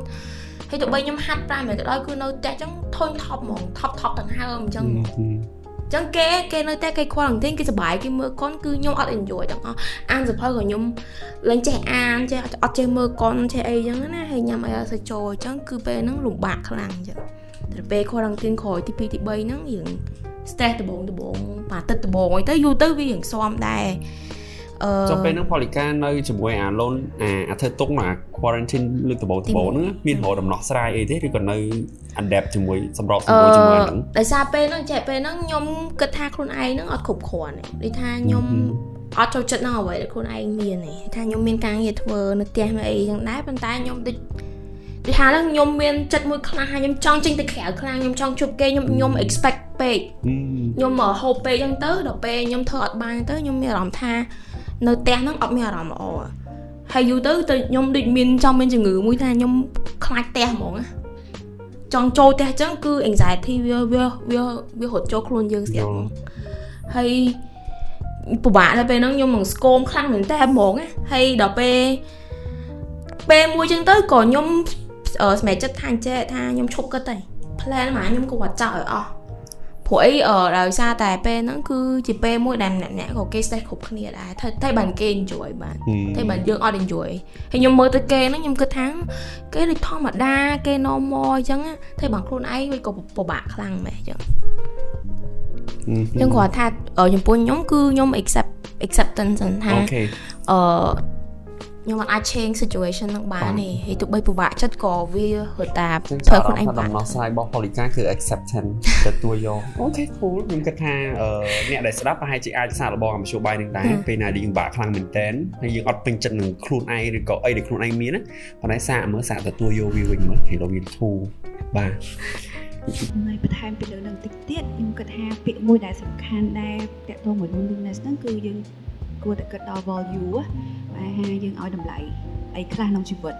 ហើយទោះបីខ្ញុំហាត់ប្រាំក៏ដោយគឺនៅផ្ទះចឹងធុញថប់ហ្មងថប់ថប់ទាំងហើមអញ្ចឹងចឹងគេគេនៅតែគេខ្វល់ហ្នឹងគេសប្បាយគេមើលកុនគឺខ្ញុំអត់ enjoy ទាំងអស់អានសភៅក៏ខ្ញុំឡើងចេះអានចេះអត់ចេះមើលកុនចេះអីចឹងណាហើយញ៉ាំអីអត់សូវចូលអញ្ចឹងគឺពេលហ្នឹងលំបាកខ្លាំងអញ្ចឹងតែពេល quarantine ក្រោយទី2ទី3ហ្នឹងយើង stress ដបងដបងបាទទឹកដបងអីទៅយូរទៅវារៀងស៊ាំដែរអឺ ចុះពេលហ្នឹងផលិកានៅជាមួយអា loan អាអាធ្វើទុកអា quarantine លើកដំបូងដំបូងហ្នឹងមានរកដំណោះស្រាយអីទេឬក៏នៅ adapt ជាមួយសម្របសម្រួលជាមួយហ្នឹងដោយសារពេលហ្នឹងចេះពេលហ្នឹងខ្ញុំគិតថាខ្លួនឯងហ្នឹងអត់គ្រប់គ្រាន់ទេដូចថាខ្ញុំអត់ចូលចិត្តនឹងអ្វីដែលខ្លួនឯងមានទេថាខ្ញុំមានការងារធ្វើនៅផ្ទះនៅអីចឹងដែរប៉ុន្តែខ្ញុំដូចពីថាហ្នឹងខ្ញុំមានចិត្តមួយខ្លះហើយខ្ញុំចង់ចេញទៅក្រៅខ្លាំងខ្ញុំចង់ជួបគេខ្ញុំខ្ញុំ expect ពេកខ្ញុំមកហូបពេកអញ្ចឹងទៅដល់ពេលខ្ញុំធ្វើអត់បានទៅខ្ញុំមានអារម្មណ៍ថា នៅផ្ទះហ្នឹងអត់មានអារម្មណ៍ល្អហើយយូរទៅទៅខ្ញុំដូចមានចង់មានជំងឺមួយថាខ្ញុំខ្លាចផ្ទះហ្មងចង់ចូលផ្ទះអញ្ចឹងគឺ anxiety វាវាវាវារត់ចូលខ្លួនយើងស្រាប់ហ្មងហើយពិបាកដល់ពេលហ្នឹងខ្ញុំនឹងស្គមខ្លាំងមែនតើហ្មងហើយដល់ពេលពេលមួយចឹងទៅក៏ខ្ញុំសម្រាប់ចិត្តថាអញ្ចេះថាខ្ញុំឈប់គិតទៅ plan មកខ្ញុំក៏វត្តចោលឲ្យអស់ ព្រោះអីដោយសារតែពេលហ្នឹងគឺជាពេលមួយដែលម្នាក់ម្នាក់ក៏គេ stress គ្រប់គ្នាដែរតែតែបានគេ enjoy បានតែបានយើងអត់ enjoy ហើយខ្ញុំមើលទៅគេហ្នឹងខ្ញុំគិតថាគេដូចធម្មតាគេ normal អញ្ចឹងតែបងខ្លួនឯងវាក៏ពិបាកខ្លាំងមែនអញ្ចឹងខ្ញុំគាត់ថាចំពោះខ្ញុំគឺខ្ញុំ accept acceptance ថាអឺ ខ្ញុំអាច change situation នឹងបានទេហើយទោះបីពិបាកចិត្តក៏វារត់តាធ្វើខ្លួនឯងបានដំណោះស្រាយរបស់ Polika គឺ acceptance ទទួលយកអូខេ cool ខ្ញុំគិតថាអ្នកដែលស្ដាប់ប្រហែលជាអាចសាកល្បងអាមធ្យោបាយនឹងដែរពេលណាដែលយើងពិបាកខ្លាំងមែនតើហើយយើងអត់ពេញចិត្តនឹងខ្លួនឯងឬក៏អីដែលខ្លួនឯងមានណាប៉ុន្តែសាកមើលសាកទទួលយកវាវិញមើលគេរកវាធូរបាទហើយបន្ថែមពីលើនឹងតិចទៀតខ្ញុំគិតថាពាក្យមួយដែលសំខាន់ដែលតកតងមួយ loneliness ហ្នឹងគឺយើង គួរតែគិតដល់ value បែរហាយើងឲ្យតម្លៃអីខ្លះក្នុងជីវិត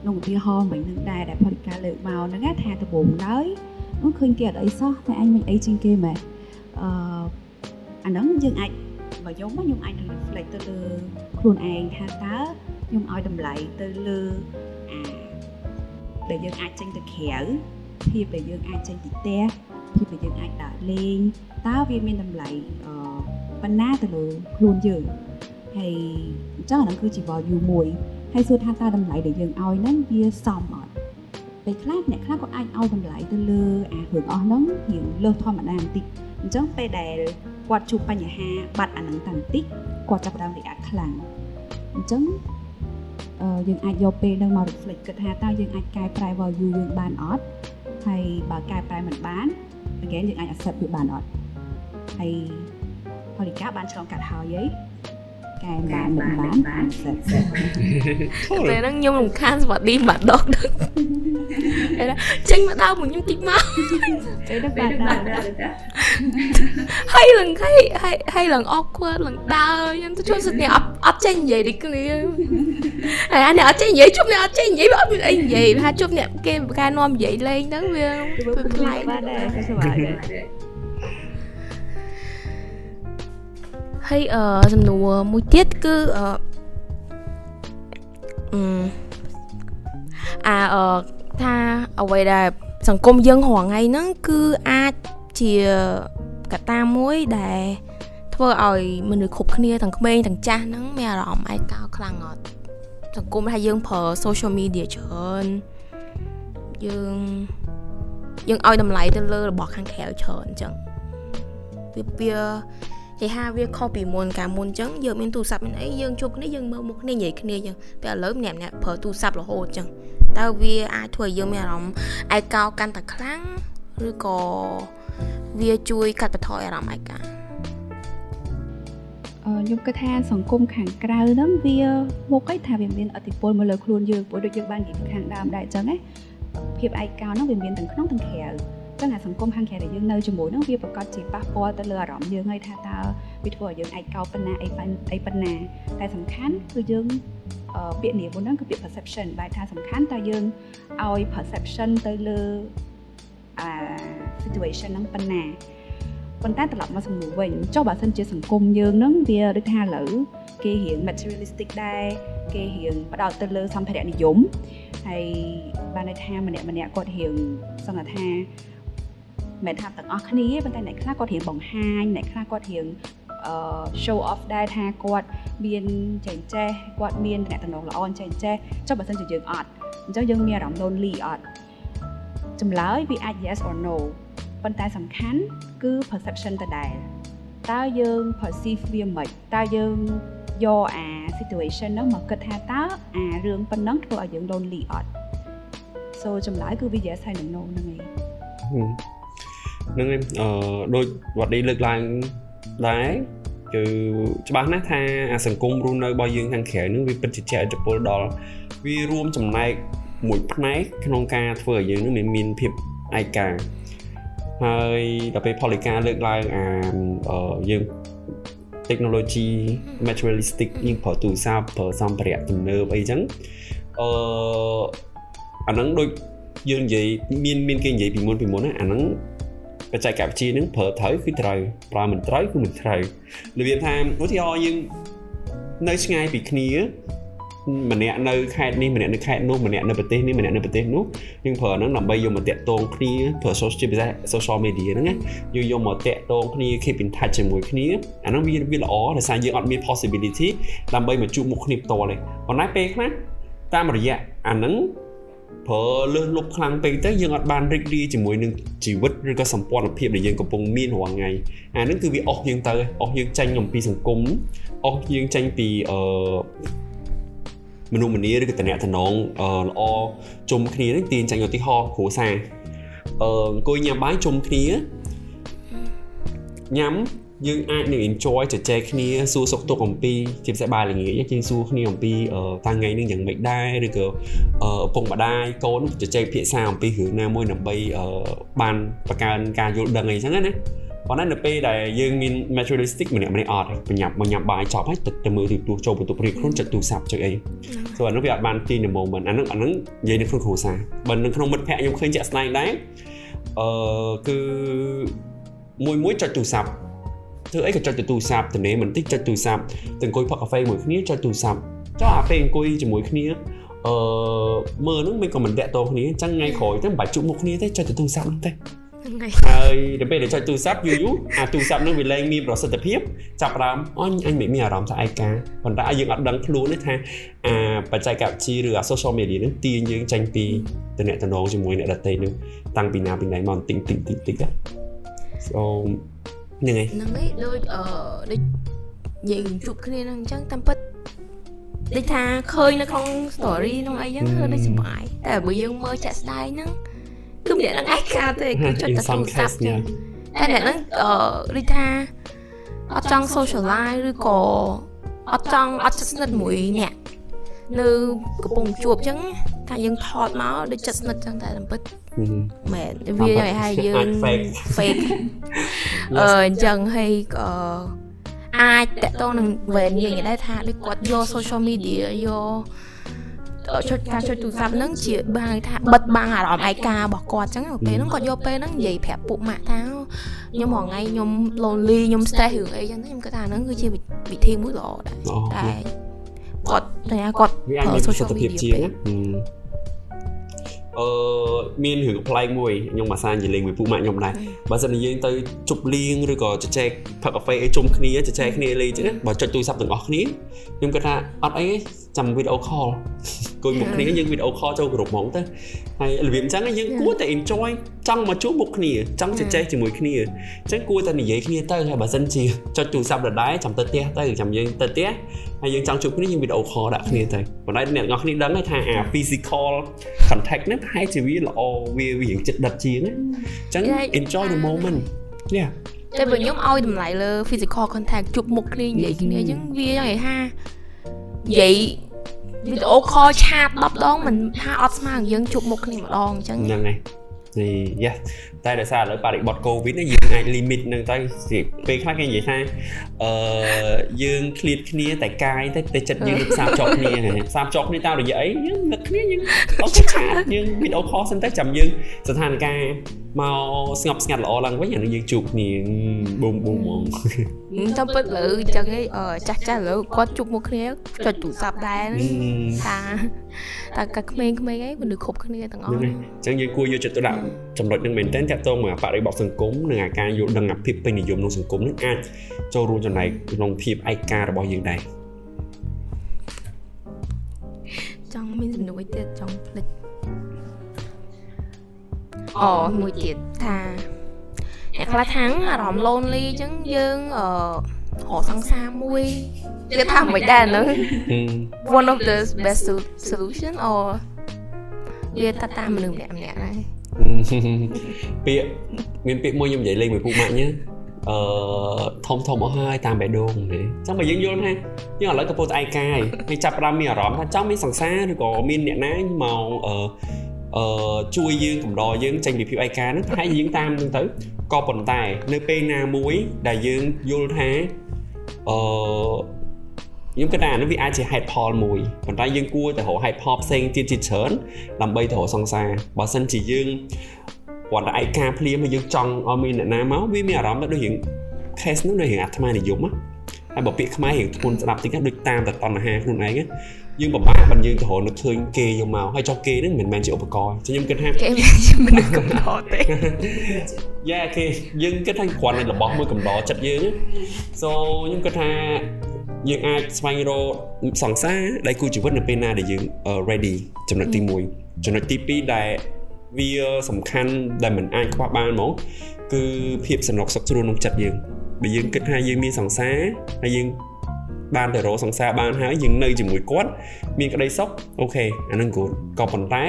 ក្នុងឧទាហរណ៍មិញនឹងដែរដែលផលិតការលើកមកហ្នឹងថាដំបូងឡើយនោះឃើញគេអត់អីសោះតែអញមិនអីជាងគេមែនអឺអាហ្នឹងយើងអាចបើខ្ញុំខ្ញុំអាច reflect ទៅលើខ្លួនឯងថាតើខ្ញុំឲ្យតម្លៃទៅលើអាដែលយើងអាចចេញទៅក្រៅភាពដែលយើងអាចចេញពីផ្ទះភាពដែលយើងអាចដើរលេងតើវាមានតម្លៃអឺ ប៉ុណ្ណាទៅលើខ្លួនយើងហើយអញ្ចឹងអាហ្នឹងគឺជា value មួយហើយសួរថាតើតម្លៃដែលយើងឲ្យហ្នឹងវាសមអត់ពេលខ្លះអ្នកខ្លះក៏អាចឲ្យតម្លៃទៅលើអារឿងអស់ហ្នឹងរៀងលើសធម្មតាបន្តិចអញ្ចឹងពេលដែលគាត់ជួបបញ្ហាបាត់អាហ្នឹងតាំងតិចគាត់ចាប់ផ្ដើម react ខ្លាំងអញ្ចឹងអឺយើងអាចយកពេលហ្នឹងមក reflect គិតថាតើយើងអាចកែប្រែ value យើងបានអត់ហើយបើកែប្រែមិនបាន again យើងអាច accept វាបានអត់ហើយ ផលិកាបានឆ្លងកាត់ហើយអីកែបានមិនបានបានសិតពេលហ្នឹងខ្ញុំរំខានស្វាឌីបាត់ដកដឹងចេញមកដើមមកខ្ញុំតិចមកពេលហ្នឹងបាត់ដើមហើយឡើងហើយហើយហើយឡើង awkward ឡើងដើរខ្ញុំទៅជួបសិតនេះអត់អត់ចេញនិយាយដូចគ្នាហើយអានេះអត់ចេញនិយាយជួបនេះអត់ចេញនិយាយអត់មានអីនិយាយថាជួបអ្នកគេកែនាំនិយាយលេងហ្នឹងវាប្លែកបាទដែរសុខសប្ហើយអឺសំណួរមួយទៀតគឺអឺអាអឺថាអ្វីដែលសង្គមយើងរងថ្ងៃហ្នឹងគឺអាចជាកត្តាមួយដែលធ្វើឲ្យមនុស្សគ្រប់គ្នាទាំងក្មេងទាំងចាស់ហ្នឹងមានអារម្មណ៍ឯកោខ្លាំងអត់សង្គមថាយើងប្រើ social media ច្រើនយើងយើងឲ្យតម្លៃទៅលើរបស់ខាងក្រៅច្រើនអញ្ចឹងវាវា គេថាវាខុសពីមុនកាលមុនអញ្ចឹងយើងមានទូរស័ព្ទមានអីយើងជួបគ្នាយើងមើលមុខគ្នានិយាយគ្នាអញ្ចឹងតែឥឡូវម្នាក់ម្នាក់ប្រើទូរស័ព្ទរហូតអញ្ចឹងតើវាអាចធ្វើឲ្យយើងមានអារម្មណ៍ឯកោកាន់តែខ្លាំងឬក៏វាជួយកាត់បន្ថយអារម្មណ៍ឯកាខ្ញុំគិតថាសង្គមខាងក្រៅហ្នឹងវាមកអីថាវាមានអតិពលមកលើខ្លួនយើងព្រោះដូចយើងបាននិយាយខាងដើមដែរអញ្ចឹងណាភាពឯកោហ្នឹងវាមានទាំងក្នុងទាំងក្រៅ ចឹងអាសង្គមខាងក្រៅដែលយើងនៅជាមួយនឹងវាប្រកាសជាប៉ះពាល់ទៅលើអារម្មណ៍យើងហើយថាតើវាធ្វើឲ្យយើងឯកោប៉ុណ្ណាអីអីប៉ុណ្ណាតែសំខាន់គឺយើងពាក្យនេះមុនហ្នឹងគឺពាក្យ perception បែរថាសំខាន់តើយើងឲ្យ perception ទៅលើអា situation ហ្នឹងប៉ុណ្ណាប៉ុន្តែត្រឡប់មកសំណួរវិញចុះបើសិនជាសង្គមយើងហ្នឹងវាដូចថាឥឡូវគេរៀង materialistic ដែរគេរៀងផ្ដោតទៅលើសម្ភារៈនិយមហើយបានន័យថាម្នាក់ម្នាក់គាត់រៀងសង្កត់ថា មិនថាទាំងអស់គ្នាប៉ុន្តែអ្នកខ្លះគាត់រៀងបង្ហាញអ្នកខ្លះគាត់រៀងអឺ show off ដែរថាគាត់មានចេះចេះគាត់មានតំណែងល្អចេះចេះចុះបើសិនជាយើងអត់អញ្ចឹងយើងមានអារម្មណ៍ lonely អត់ចម្លើយវាអាច yes or no ប៉ុន្តែសំខាន់គឺ perception តដែលតើយើង perceive វាមិនតើយើងយកអា situation ហ្នឹងមកគិតថាតើអារឿងប៉ុណ្ណឹងធ្វើឲ្យយើង lonely អត់ so ចម្លើយគឺវា yes ហើយ no ហ្នឹងឯង ហ្នឹងអឺដូចវត្តឌីលើកឡើងដែរគឺច្បាស់ណាស់ថាអាសង្គមរស់នៅរបស់យើងខាងក្រៅនឹងវាពិតជាជះឥទ្ធិពលដល់វារួមចំណែកមួយផ្នែកក្នុងការធ្វើឲ្យយើងនឹងមានមានភាពឯកាហើយដល់ពេលផលិកាលើកឡើងអាយើង technology materialistic យើងប្រើទូរស័ព្ទប្រើសម្ភារៈទំនើបអីចឹងអឺអាហ្នឹងដូចយើងនិយាយមានមានគេនិយាយពីមុនពីមុនណាអាហ្នឹង បច្ចេកវិទ្យាហ្នឹងប្រើត្រូវគឺត្រូវប្រើមិនត្រូវគឺមិនត្រូវរបៀបថាឧទាហរណ៍យើងនៅឆ្ងាយពីគ្នាម្នាក់នៅខេត្តនេះម្នាក់នៅខេត្តនោះម្នាក់នៅប្រទេសនេះម្នាក់នៅប្រទេសនោះយើងប្រើហ្នឹងដើម្បីយកមកតាក់ទងគ្នាប្រើ social ពិសេស social media ហ្នឹងណាយើងយកមកតាក់ទងគ្នា keep in touch ជាមួយគ្នាអាហ្នឹងវាវាល្អដោយសារយើងអត់មាន possibility ដើម្បីមកជួបមុខគ្នាផ្ទាល់ទេប៉ុន្តែពេលខ្លះតាមរយៈអាហ្នឹង ប្រើលើសលប់ខ្លាំងពេកទៅយើងអត់បានរីករាយជាមួយនឹងជីវិតឬក៏សម្ព័ន្ធភាពដែលយើងកំពុងមានរាល់ថ្ងៃអាហ្នឹងគឺវាអស់យើងទៅអស់យើងចេញអំពីសង្គមអស់យើងចេញពីអឺមនុស្សម្នាឬក៏តំណែងល្អជុំគ្នានេះទាញចាញ់ឧទាហរណ៍គ្រួសារអឺអង្គុយញ៉ាំបាយជុំគ្នាញ៉ាំ យើងអាចនឹង enjoy ជជែកគ្នាសួរសុខទុក្ខអំពីជាពិសេសបាយល្ងាចយើងសួរគ្នាអំពីតាំងថ្ងៃនេះយ៉ាងម៉េចដែរឬក៏ឪពុកម្ដាយកូនជជែកភាសាអំពីរឿងណាមួយដើម្បីបានបង្កើនការយល់ដឹងអីចឹងណាប៉ុន្តែនៅពេលដែលយើងមាន materialistic ម្នាក់ម្នាក់អត់បញ្ញាប់មកញ៉ាំបាយចប់ហើយទៅទៅមើលទូរទស្សន៍ចូលបន្ទប់រៀនខ្លួនចិត្តទូរស័ព្ទចុចអីဆိုអានោះវាអត់បានទាញ the moment អានោះអានោះនិយាយនៅក្នុងគ្រួសារបើនៅក្នុងមិត្តភ័ក្តិខ្ញុំឃើញជាក់ស្ដែងដែរអឺគឺមួយមួយចុចទូរស័ព្ទ ធ្វើអីក៏ចុចទូរស័ព្ទទៅនេះមិនតិចចុចទូរស័ព្ទទៅអង្គុយផឹកកាហ្វេមួយគ្នាចុចទូរស័ព្ទចុះអាពេលអង្គុយជាមួយគ្នាអឺមើលហ្នឹងមិនក៏មិនតាក់ទងគ្នាអញ្ចឹងថ្ងៃក្រោយទៅមិនបាច់ជួបមុខគ្នាទេចុចទូរស័ព្ទហ្នឹងទេហើយដល់ពេលដែលចុចទូរស័ព្ទយូរយូរអាទូរស័ព្ទនឹងវាលែងមានប្រសិទ្ធភាពចាប់ផ្ដើមអញអញមិនមានអារម្មណ៍ថាឯកាប៉ុន្តែយើងអត់ដឹងខ្លួនទេថាអាបច្ចេកវិទ្យាឬអា social media នឹងទាញយើងចេញពីតំណែងជាមួយអ្នកដទៃនឹងតាំងពីណាពីណៃមកតិចតិចតិចតិច so ហ្នឹងហើយហ្នឹងហើយដូចអឺដូចយើងជួបគ្នាហ្នឹងអញ្ចឹងតាមពិតដូចថាឃើញនៅក្នុង story ក្នុងអីហ្នឹងគឺដូចសុបាយតែបើយើងមើលចាក់ស្ដែងហ្នឹងគឺម្នាក់ហ្នឹងឯកាទេគឺចុចតែទូរស័ព្ទចឹងតែអ្នកហ្នឹងអឺដូចថាអត់ចង់ socialize ឬក៏អត់ចង់អត់ចិត្តស្និទ្ធមួយអ្នក នៅកំពុងជួបចឹងថាយើងថតមកដូចចិត្តស្និទ្ធចឹងតែតាមពិតមែនវាឲ្យឲ្យយើង fake អឺអញ្ចឹងហើយអឺអាចតកតងនឹងវេនយើងនិយាយដែរថាដូចគាត់យក social media យកចុចការចុចទូរស័ព្ទហ្នឹងជាបានថាបិទបាំងអារម្មណ៍ឯការបស់គាត់អញ្ចឹងពេលហ្នឹងគាត់យកពេលហ្នឹងនិយាយប្រាប់ពុកម៉ាក់ថាខ្ញុំមួយថ្ងៃខ្ញុំ lonely ខ្ញុំ stress រឿងអីអញ្ចឹងខ្ញុំគិតថាហ្នឹងគឺជាវិធីមួយល្អដែរតែ គាត់តែគាត់ប្រើ social media ជាងអឺមានរឿងប្លែកមួយខ្ញុំអាសានិយាយលេងមួយពូម៉ាក់ខ្ញុំដែរបើសិនជាយើងទៅជប់លៀងឬក៏ជជែកផឹកកាហ្វេអីជុំគ្នាជជែកគ្នាលេងចឹងបើចុចទូរស័ព្ទទាំងអស់គ្នាខ្ញុំគិតថាអត់អី ចាំវីដេអូ call គួយមុខគ្នាយើងវីដេអូ call ចូលគ្រប់ហ្មងទៅហើយរបៀបអញ្ចឹងយើងគួរតែ enjoy ចង់មកជួបមុខគ្នាចង់ជជែកជាមួយគ្នាអញ្ចឹងគួរតែនិយាយគ្នាទៅហើយបើសិនជាចុចទូរស័ព្ទដដែលចាំទៅផ្ទះទៅចាំយើងទៅផ្ទះហើយយើងចង់ជួបគ្នាយើងវីដេអូ call ដាក់គ្នាទៅប៉ុន្តែអ្នកទាំងអស់គ្នាដឹងហើយថាអា physical contact ហ្នឹងប្រហែលជាវាល្អវាវាយ៉ាងចិត្តដិតជាងអញ្ចឹង enjoy the moment yeah តែបើខ្ញុំឲ្យតម្លៃលើ physical contact ជួបមុខគ្នានិយាយគ្នាអញ្ចឹងវាយ៉ាងហៅថា និយាយវីដេអូខលឆាត10ដងមិនថាអត់ស្មើនឹងយើងជួបមុខគ្នាម្ដងអញ្ចឹងហ្នឹងហើយនេះ yes តែដោយសារឥឡូវបរិបទ COVID នេះយើងអាច limit នឹងទៅពេលខ្លះគេនិយាយថាអឺយើងឃ្លាតគ្នាតែកាយតែតែចិត្តយើងផ្សារជាប់គ្នាផ្សារជាប់គ្នាតាមរយៈអីយើងនឹកគ្នាយើងអត់ឆាតយើងវីដេអូខលសិនទៅចាំយើងស្ថានភាពមកស្ងប់ស្ងាត់ល្អឡើងវិញអានឹងយើងជួបគ្នាបូមបូមហ្មងចាំពិតលើអញ្ចឹងឯងចាស់ចាស់លើគាត់ជួបមុខគ្នាចុចទូរស័ព្ទដែរថាតែកាក្មេងៗឯងមនុស្សគ្រប់គ្នាទាំងអស់អញ្ចឹងយើងគួរយកចិត្តទុកដាក់ ចំណុចនឹងមែនតើតកតងមកបរិបទសង្គមនិងអាការយល់ដឹងអាភាពពេញនិយមក្នុងសង្គមនឹងអាចចូលរួមចំណែកក្នុងភាពឯការបស់យើងដែរចង់មានសំណួរទៀតចង់ភ្លេចអូមួយទៀតថាអ្នកខ្លះថាងអារម្មណ៍ lonely អញ្ចឹងយើងអឺរកសង្សារមួយគេថាមិនដែរហ្នឹង one of the best solution or វាថាតាមមនុស្សម្នាក់ម្នាក់ដែរ ពាក្យមានពាក្យមួយខ្ញុំនិយាយលេងមួយពូម៉ាក់ញ៉ាអឺធំធំអស់ហើយតាមបេះដូងទេអញ្ចឹងបើយើងយល់ថាយើងឥឡូវកំពុងតែឯកាយហើយចាប់ផ្ដើមមានអារម្មណ៍ថាចង់មានសង្សារឬក៏មានអ្នកណាមកអឺអឺជួយយើងកំដរយើងចេញពីភាពឯកាហ្នឹងប្រហែលយើងតាមហ្នឹងទៅក៏ប៉ុន្តែ នៅពេលណាមួយដែលយើងយល់ថាអឺ ខ្ញុំគិតថាអានេះវាអាចជាហេតុផលមួយប៉ុន្តែយើងគួរតែរកហេតុផលផ្សេងទៀតជាច្រើនដើម្បីទៅរកសង្សារបើសិនជាយើងគាត់តែឯកាភ្លាមហើយយើងចង់ឲ្យមានអ្នកណាមកវាមានអារម្មណ៍ដូចរៀង case នោះដូចរៀងអាត្មានិយមណាហើយបើពាក្យខ្មែររៀងធ្ងន់ស្ដាប់តិចដូចតាមតែតណ្ហាខ្លួនឯងយើងពិបាកបើយើងទៅរកនឹកឃើញគេយកមកហើយចុះគេហ្នឹងមិនមែនជាឧបករណ៍ចឹងខ្ញុំគិតថាគេមិនជាមនុស្សកំដរទេយ៉ាគេយើងគិតថាគ្រាន់តែរបស់មួយកំដរចិត្តយើង so ខ្ញុំគិតថា យើងអាចស្វែងរកសង្សារដៃគូជីវិតនៅពេលណាដែលយើង ready ចំណុចទី1ចំណុចទី2ដែលវាសំខាន់ដែលមិនអាចខ្វះបានហ្មងគឺភាពសនុកសុខស្រួលក្នុងចិត្តយើងបើយើងគិតថាយើងមានសង្សារហើយយើងបានទៅរកសង្សារបានហើយយើងនៅជាមួយគាត់មានក្តីសុខអូខេអានឹងគោលក៏ប៉ុន្តែ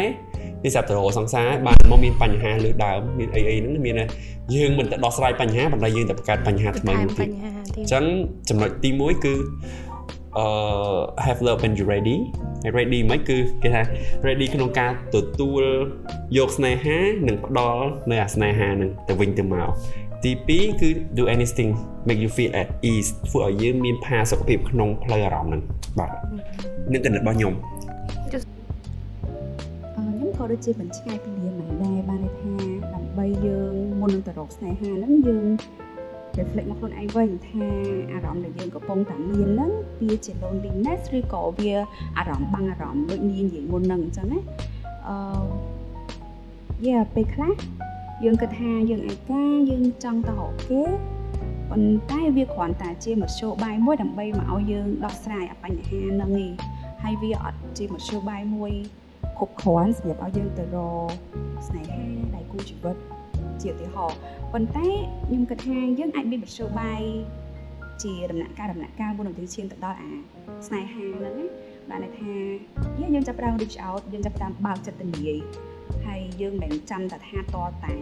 នេះសាប់ទៅរកសង្សារបានមកមានបញ្ហាលើដើមមានអីអីហ្នឹងមានយើងមិនទៅដោះស្រាយបញ្ហាប៉ុន្តែយើងទៅបង្កើតបញ្ហាថ្មីមួយទៀតអញ្ចឹងចំណុចទី1គឺអឺ have love when you ready ready មិនគឺគេថា ready ក្នុងការទទួលយកស្នេហានិងផ្ដល់នៅអាស្នេហានឹងទៅវិញទៅមកទី2គឺ do anything make you feel at ease ធ្វើឲ្យយើងមានផាសុខភាពក្នុងផ្លូវអារម្មណ៍ហ្នឹងបាទនឹងគណិតរបស់ខ្ញុំខ្ញុំ ក៏ដូចជាមិនឆ្ងាយពីលៀនដែរបានន័យថាដើម្បីយើងមុននឹងទៅរកស្នេហាហ្នឹងយើង reflect មកខ្លួនឯងវិញថាអារម្មណ៍ដែលយើងកំពុងតែមានហ្នឹងវាជា loneliness ឬក៏វាអារម្មណ៍បាំងអារម្មណ៍ដូចនាងនិយាយមុនហ្នឹងអញ្ចឹងណាអឺ yeah ពេលខ្លះយើងគិតថាយើងឯកាយើងចង់ទៅរកគេប៉ុន្តែវាគ្រាន់តែជាមធ្យោបាយមួយដើម្បីមកឲ្យយើងដោះស្រាយអាបញ្ហាហ្នឹងឯងហើយវាអត់ជាមធ្យោបាយមួយ គ្រប់គ្រាន់សម្រាប់ឲ្យយើងទៅរកស្នេហាដៃគូជីវិតជាឧទាហរណ៍ប៉ុន្តែខ្ញុំគិតថាយើងអាចមានមធ្យោបាយជាដំណាក់កាលដំណាក់កាលមុននឹងទៅឈានទៅដល់អាស្នេហាហ្នឹងណាបានន័យថាយើងចាប់ផ្ដើម reach out យើងចាប់ផ្ដើមបើកចិត្តទៅនិយាយហើយយើងមិនចាំតែថាតតែ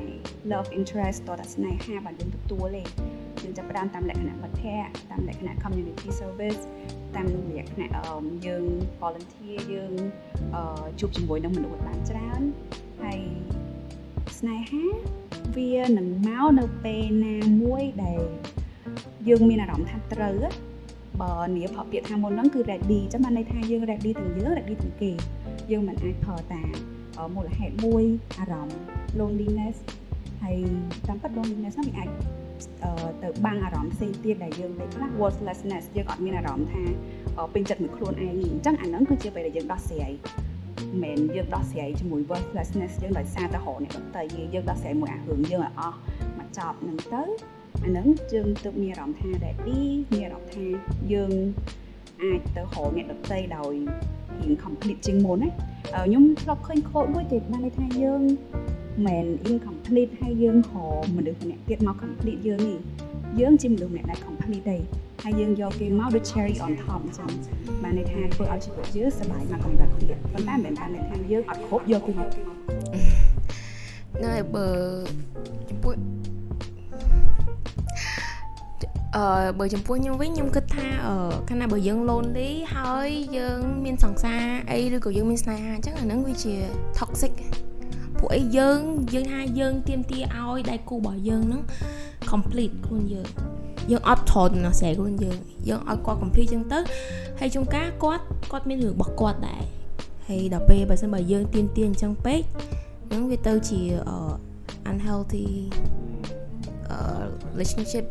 love interest តតែស្នេហាបានយើងទទួលទេ យើងចាប់ផ្ដើមតាមលក្ខណៈមិត្តភ័ក្តិតាមលក្ខណៈ community service តាមលក្ខណៈយើង volunteer យើងជួបជាមួយនឹងមនុស្សបានច្រើនហើយស្នេហាវានឹងមកនៅពេលណាមួយដែលយើងមានអារម្មណ៍ថាត្រូវបើនាប្រពាក្យថាមុនហ្នឹងគឺ ready ចឹងបានន័យថាយើង ready ទាំងយើង ready ទាំងគេយើងមិនអាចប្រើតាមមូលហេតុមួយអារម្មណ៍ loneliness ហើយតាមពិត loneliness ហ្នឹងវាអាច ទៅបាំងអារម្មណ៍ផ្សេងទៀតដែលយើងពេលខ្លះ worthlessness យើងអត់មានអារម្មណ៍ថាពេញចិត្តមួយខ្លួនឯងអញ្ចឹងអាហ្នឹងគឺជាពេលដែលយើងដោះស្រាយមិនយើងដោះស្រាយជាមួយ worthlessness យើងដោយសារតែរកអ្នកដទៃយើងដោះស្រាយមួយអារឿងយើងឲ្យអស់មកចប់នឹងទៅអាហ្នឹងយើងទៅមានអារម្មណ៍ថា ready មានអារម្មណ៍ថាយើងអាចទៅរកអ្នកដទៃដោយរៀង complete ជាងមុនណាខ្ញុំធ្លាប់ឃើញ quote មួយគេបានន័យថាយើង មិន incomplete ហើយយើងរកមនុស្សម្នាក់ទៀតមក complete យើងទេយើងជាមនុស្សម្នាក់ដែល complete ទេហើយយើងយកគេមកដូច cherry on top អញ្ចឹងបានន័យថាធ្វើឲ្យជីវិតយើងសប្បាយមកកម្រិតទៀតប៉ុន្តែមិនមែនបានន័យថាយើងអត់គ្រប់យកគេមកហ្នឹងហើយបើចំពោះអឺបើចំពោះខ្ញុំវិញខ្ញុំគិតថាអឺកាលណាបើយើង lonely ហើយយើង មានសង្សារអីឬក៏យើងមានស្នេហាអញ្ចឹងអាហ្នឹងវាជា toxic ពួក អីយើងយើងថាយើងទៀមទាឲ្យដៃគូរបស់យើងហ្នឹង complete ខ្លួនយើងយើងអត់ថតណាស្រ័យខ្លួនយើងយើងឲ្យគាត់ complete ចឹងទៅហើយជួនកាលគាត់គាត់មានរឿងរបស់គាត់ដែរហើយដល់ពេលបើសិនបើយើងទៀមទាអញ្ចឹងពេកហ្នឹងវាទៅជា unhealthy relationship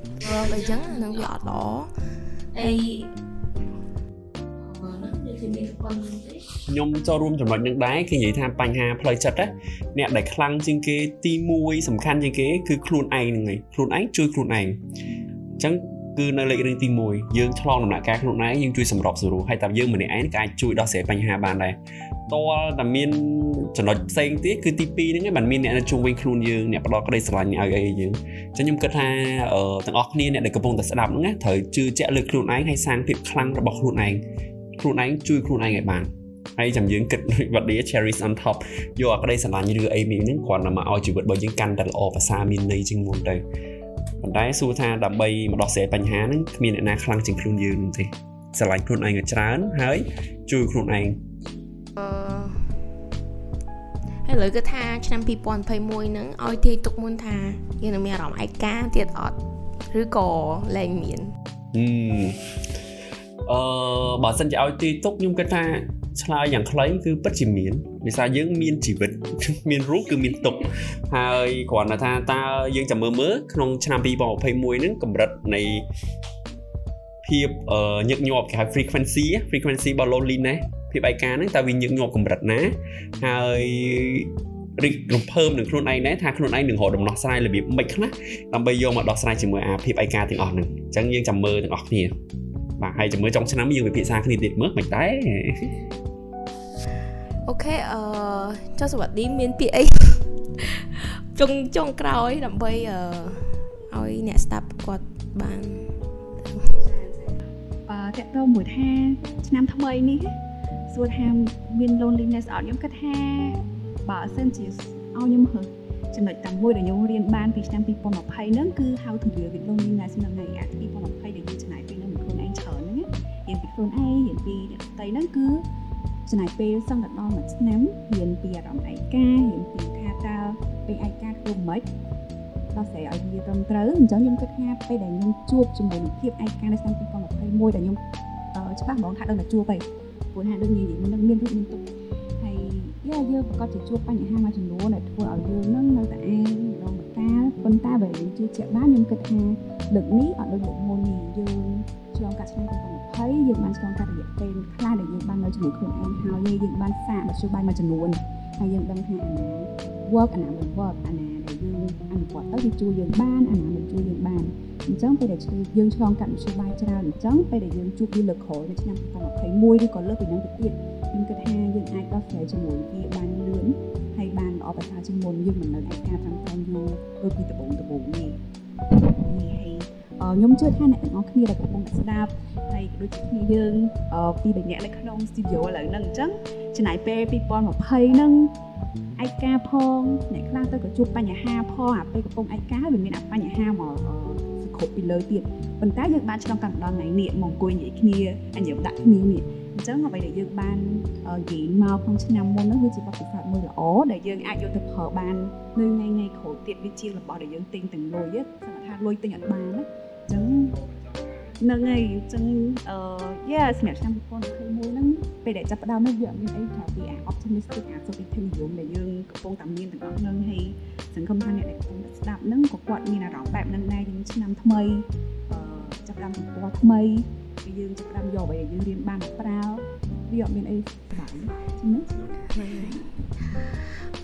អីចឹងហ្នឹងវាអត់ល្អហើយ ខ្ញុំចូលរួមចំណុចនឹងដែរគឺនិយាយថាបញ្ហាផ្លូវចិត្តណាអ្នកដែលខ្លាំងជាងគេទី1សំខាន់ជាងគេគឺខ្លួនឯងហ្នឹងឯងខ្លួនឯងជួយខ្លួនឯងអញ្ចឹងគឺនៅលេខរឿងទី1យើងឆ្លងដំណាក់កាលខ្លួនឯងយើងជួយសម្របសម្រួលហើយតែយើងម្នាក់ឯងក៏អាចជួយដោះស្រាយបញ្ហាបានដែរតលតែមានចំណុចផ្សេងទៀតគឺទី2ហ្នឹងឯងมันមានអ្នកនៅជុំវិញខ្លួនយើងអ្នកផ្ដល់ក្តីស្រឡាញ់ឲ្យអីយើងអញ្ចឹងខ្ញុំគិតថាទាំងអស់គ្នាអ្នកដែលកំពុងតែស្ដាប់ហ្នឹងណាត្រូវជឿជាក់លើខ្លួនឯងហើយសាងភាពខ្លាំងរបស់ខ្លួនឯង ខ្លួនឯងជួយខ្លួនឯងឲ្យបានហើយចាំយើងគិតវត្តឌី cherries on top យកអាក្តីស្រឡាញ់ឬអីមានហ្នឹងគ្រាន់តែមកឲ្យជីវិតរបស់យើងកាន់តែល្អភាសាមានន័យជាងមុនទៅប៉ុន្តែសួរថាដើម្បីមកដោះស្រាយបញ្ហាហ្នឹងគ្មានអ្នកណាខ្លាំងជាងខ្លួនយើងនោះទេស្រឡាញ់ខ្លួនឯងឲ្យច្រើនហើយជួយខ្លួនឯងអឺហើយលើគឺថាឆ្នាំ2021ហ្នឹងឲ្យទាយទុកមុនថាយើងនឹងមានអារម្មណ៍ឯកាទៀតអត់ឬក៏លែងមានអឺ អឺបើសិនជាឲ្យទាយទុកខ្ញុំគិតថាឆ្លើយយ៉ាងខ្លីគឺពិតជាមានដោយសារយើងមានជីវិតមានរូបគឺមានទុកហើយគ្រាន់តែថាតើយើងចាំមើលមើលក្នុងឆ្នាំ2021ហ្នឹងកម្រិតនៃភាពញឹកញាប់គេហៅ frequency frequency របស់ loneliness ភាពឯកាហ្នឹងតើវាញឹកញាប់កម្រិតណាហើយរីករំភើបនឹងខ្លួនឯងដែរថាខ្លួនឯងនឹងរកដំណោះស្រាយរបៀបម៉េចខ្លះដើម្បីយកមកដោះស្រាយជាមួយអាភាពឯកាទាំងអស់ហ្នឹងអញ្ចឹងយើងចាំមើលទាំងអស់គ្នា បាទហើយចាំមើលចុងឆ្នាំយើងវិភាសាគ្នាទៀតមើលមិនដែរអូខេអឺចុះសវត្ថីមានពាក្យអីចុងចុងក្រោយដើម្បីអឺឲ្យអ្នកស្ដាប់គាត់បានបាទតកតមួយថាឆ្នាំថ្មីនេះសួរថាមាន loneliness អត់ខ្ញុំគិតថាបើសិនជាឲ្យខ្ញុំហឹកចំណុចតែមួយដែលខ្ញុំរៀនបានពីឆ្នាំ2020ហ្នឹងគឺ how to deal with loneliness នៅថ្ងៃអា2020 រៀនពីខ្លួនឯងរៀនពីអ្នកផ្ទៃហ្នឹងគឺចំណាយពេលសឹងតែដល់មួយឆ្នាំរៀនពីអារម្មណ៍ឯការៀនពីថាតើពេលឯកាធ្វើម៉េចដោះស្រាយឲ្យវាត្រឹមត្រូវអញ្ចឹងខ្ញុំគិតថាពេលដែលខ្ញុំជួបជាមួយនឹងភាពឯកានៅឆ្នាំ2021ដែលខ្ញុំច្បាស់ហ្មងថាដឹងតែជួបហើយព្រោះថាដូចនិយាយនឹងមានរូបមានទុកហើយយ៉ាយើងប្រកាសជាជួបបញ្ហាមួយចំនួនដែលធ្វើឲ្យយើងនឹងនៅតែឯងម្ដងម្កាលប៉ុន្តែបើយើងជឿជាក់បានខ្ញុំគិតថាលើកនេះអត់ដូចលើកមុននេះយើងឆ្លងកាត់ឆ្នាំ 2020យើងបានឆ្លងកាត់រយៈពេលខ្លះដែលយើងបាននៅជាមួយខ្លួនឯងហើយយើងបានសាកមធ្យោបាយមួយចំនួនហើយយើងដឹងថាអាណា work អាណាមិន work អាណាដែលយើងអនុវត្តទៅវាជួយយើងបានអាណាមិនជួយយើងបានអញ្ចឹងពេលដែលយើងឆ្លងកាត់មធ្យោបាយច្រើនអញ្ចឹងពេលដែលយើងជួបវាលើកក្រោយនៅឆ្នាំ2021ឬក៏លើកពីហ្នឹងទៅទៀតខ្ញុំគិតថាយើងអាចដោះស្រាយជាមួយវាបានលឿនហើយបានល្អប្រសើរជាងមុនយើងមិននៅឯការត្រឹមត្រូវយូរដូចពីដំបូងដំបូងនេះនេះហើយ ខ្ញុំជឿថាអ្នកទាំងអស់គ្នាដែលកំពុងតែស្ដាប់ហើយដូចជាគ្នាយើងពីរនាក់នៅក្នុង studio ឥឡូវហ្នឹងអញ្ចឹងចំណាយពេល2020ហ្នឹងឯកាផងអ្នកខ្លះទៅក៏ជួបបញ្ហាផងអាពេលកំពុងឯកាវាមានអាបញ្ហាមកគ្រប់ពីលើទៀតប៉ុន្តែយើងបានឆ្លងកាត់ដល់ថ្ងៃនេះមកអង្គុយនិយាយគ្នាអញ្ចឹងដាក់គ្នានេះអញ្ចឹងអ្វីដែលយើងបាននិយាយមកក្នុងឆ្នាំមុននោះវាជាបទពិសោធន៍មួយល្អដែលយើងអាចយកទៅប្រើបាននៅថ្ងៃថ្ងៃក្រោយទៀតវាជារបស់ដែលយើងទិញទាំងលុយសង្ឃថាលុយទិញអត់បានណា អញ្ចឹងនឹងហើយអញ្ចឹងអឺ yeah សម្រាប់ឆ្នាំ2021ហ្នឹងពេលដែលចាប់ផ្ដើមនេះវាអត់មានអីក្រៅពីអា optimistic អា optimism ដែលយើងកំពុងតែមានទាំងអស់ហ្នឹងហើយសង្ឃឹមថាអ្នកដែលកំពុងតែស្ដាប់ហ្នឹងក៏គាត់មានអារម្មណ៍បែបហ្នឹងដែរយើងឆ្នាំថ្មីអឺចាប់ផ្ដើមទំព័រថ្មីគឺយើងចាប់ផ្ដើមយកអ្វីដែលយើងរៀនបានមកប្រើវាអត់មានអីស្បាយហ្នឹង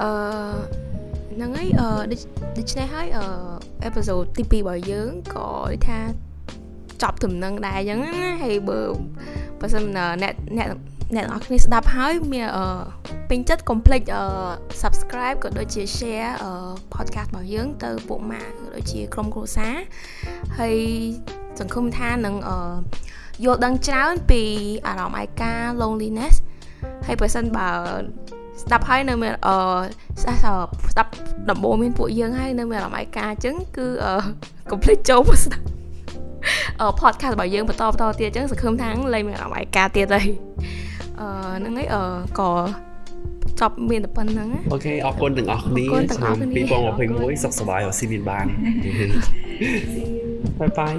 អឺ ហ្នឹងហើយអឺដូច្នេះហើយអឺអេពីសូតទី2របស់យើងក៏ថាចប់ទំនឹងដែរអញ្ចឹងណាហើយបើបើសិនអ្នកអ្នកអ្នកនរគ្នាស្ដាប់ហើយមានអឺពេញចិត្តកុំភ្លេចអឺ subscribe ក៏ដូចជា share អឺ podcast របស់យើង ទៅពួកម៉ាក់ក៏ដូចជាក្រុមគ្រួសារហើយសង្ឃឹមថានឹងអឺយល់ដឹងច្រើនពីអារម្មណ៍ឯកា loneliness ហើយបើសិនបើ ស្ដាប់ហើយនៅមានអឺស្ដាប់ស្ដាប់ដំបូងមានពួកយើងហើយនៅមានអារម្មណ៍ឯកាអញ្ចឹងគឺអឺកុំភ្លេចចូលមកស្ដាប់ podcast របស់យើងបន្តបន្តទៀតអញ្ចឹងសង្ឃឹមថាលែងមានអារម្មណ៍ឯកាទៀតហើយអឺហ្នឹងហើយអឺក៏ចប់មានតែប៉ុណ្្នឹង OK អរគុណទាំងអស់គ្នាឆ្នាំ2021សុខសប្បាយអស់ស៊ីមានបាន bye bye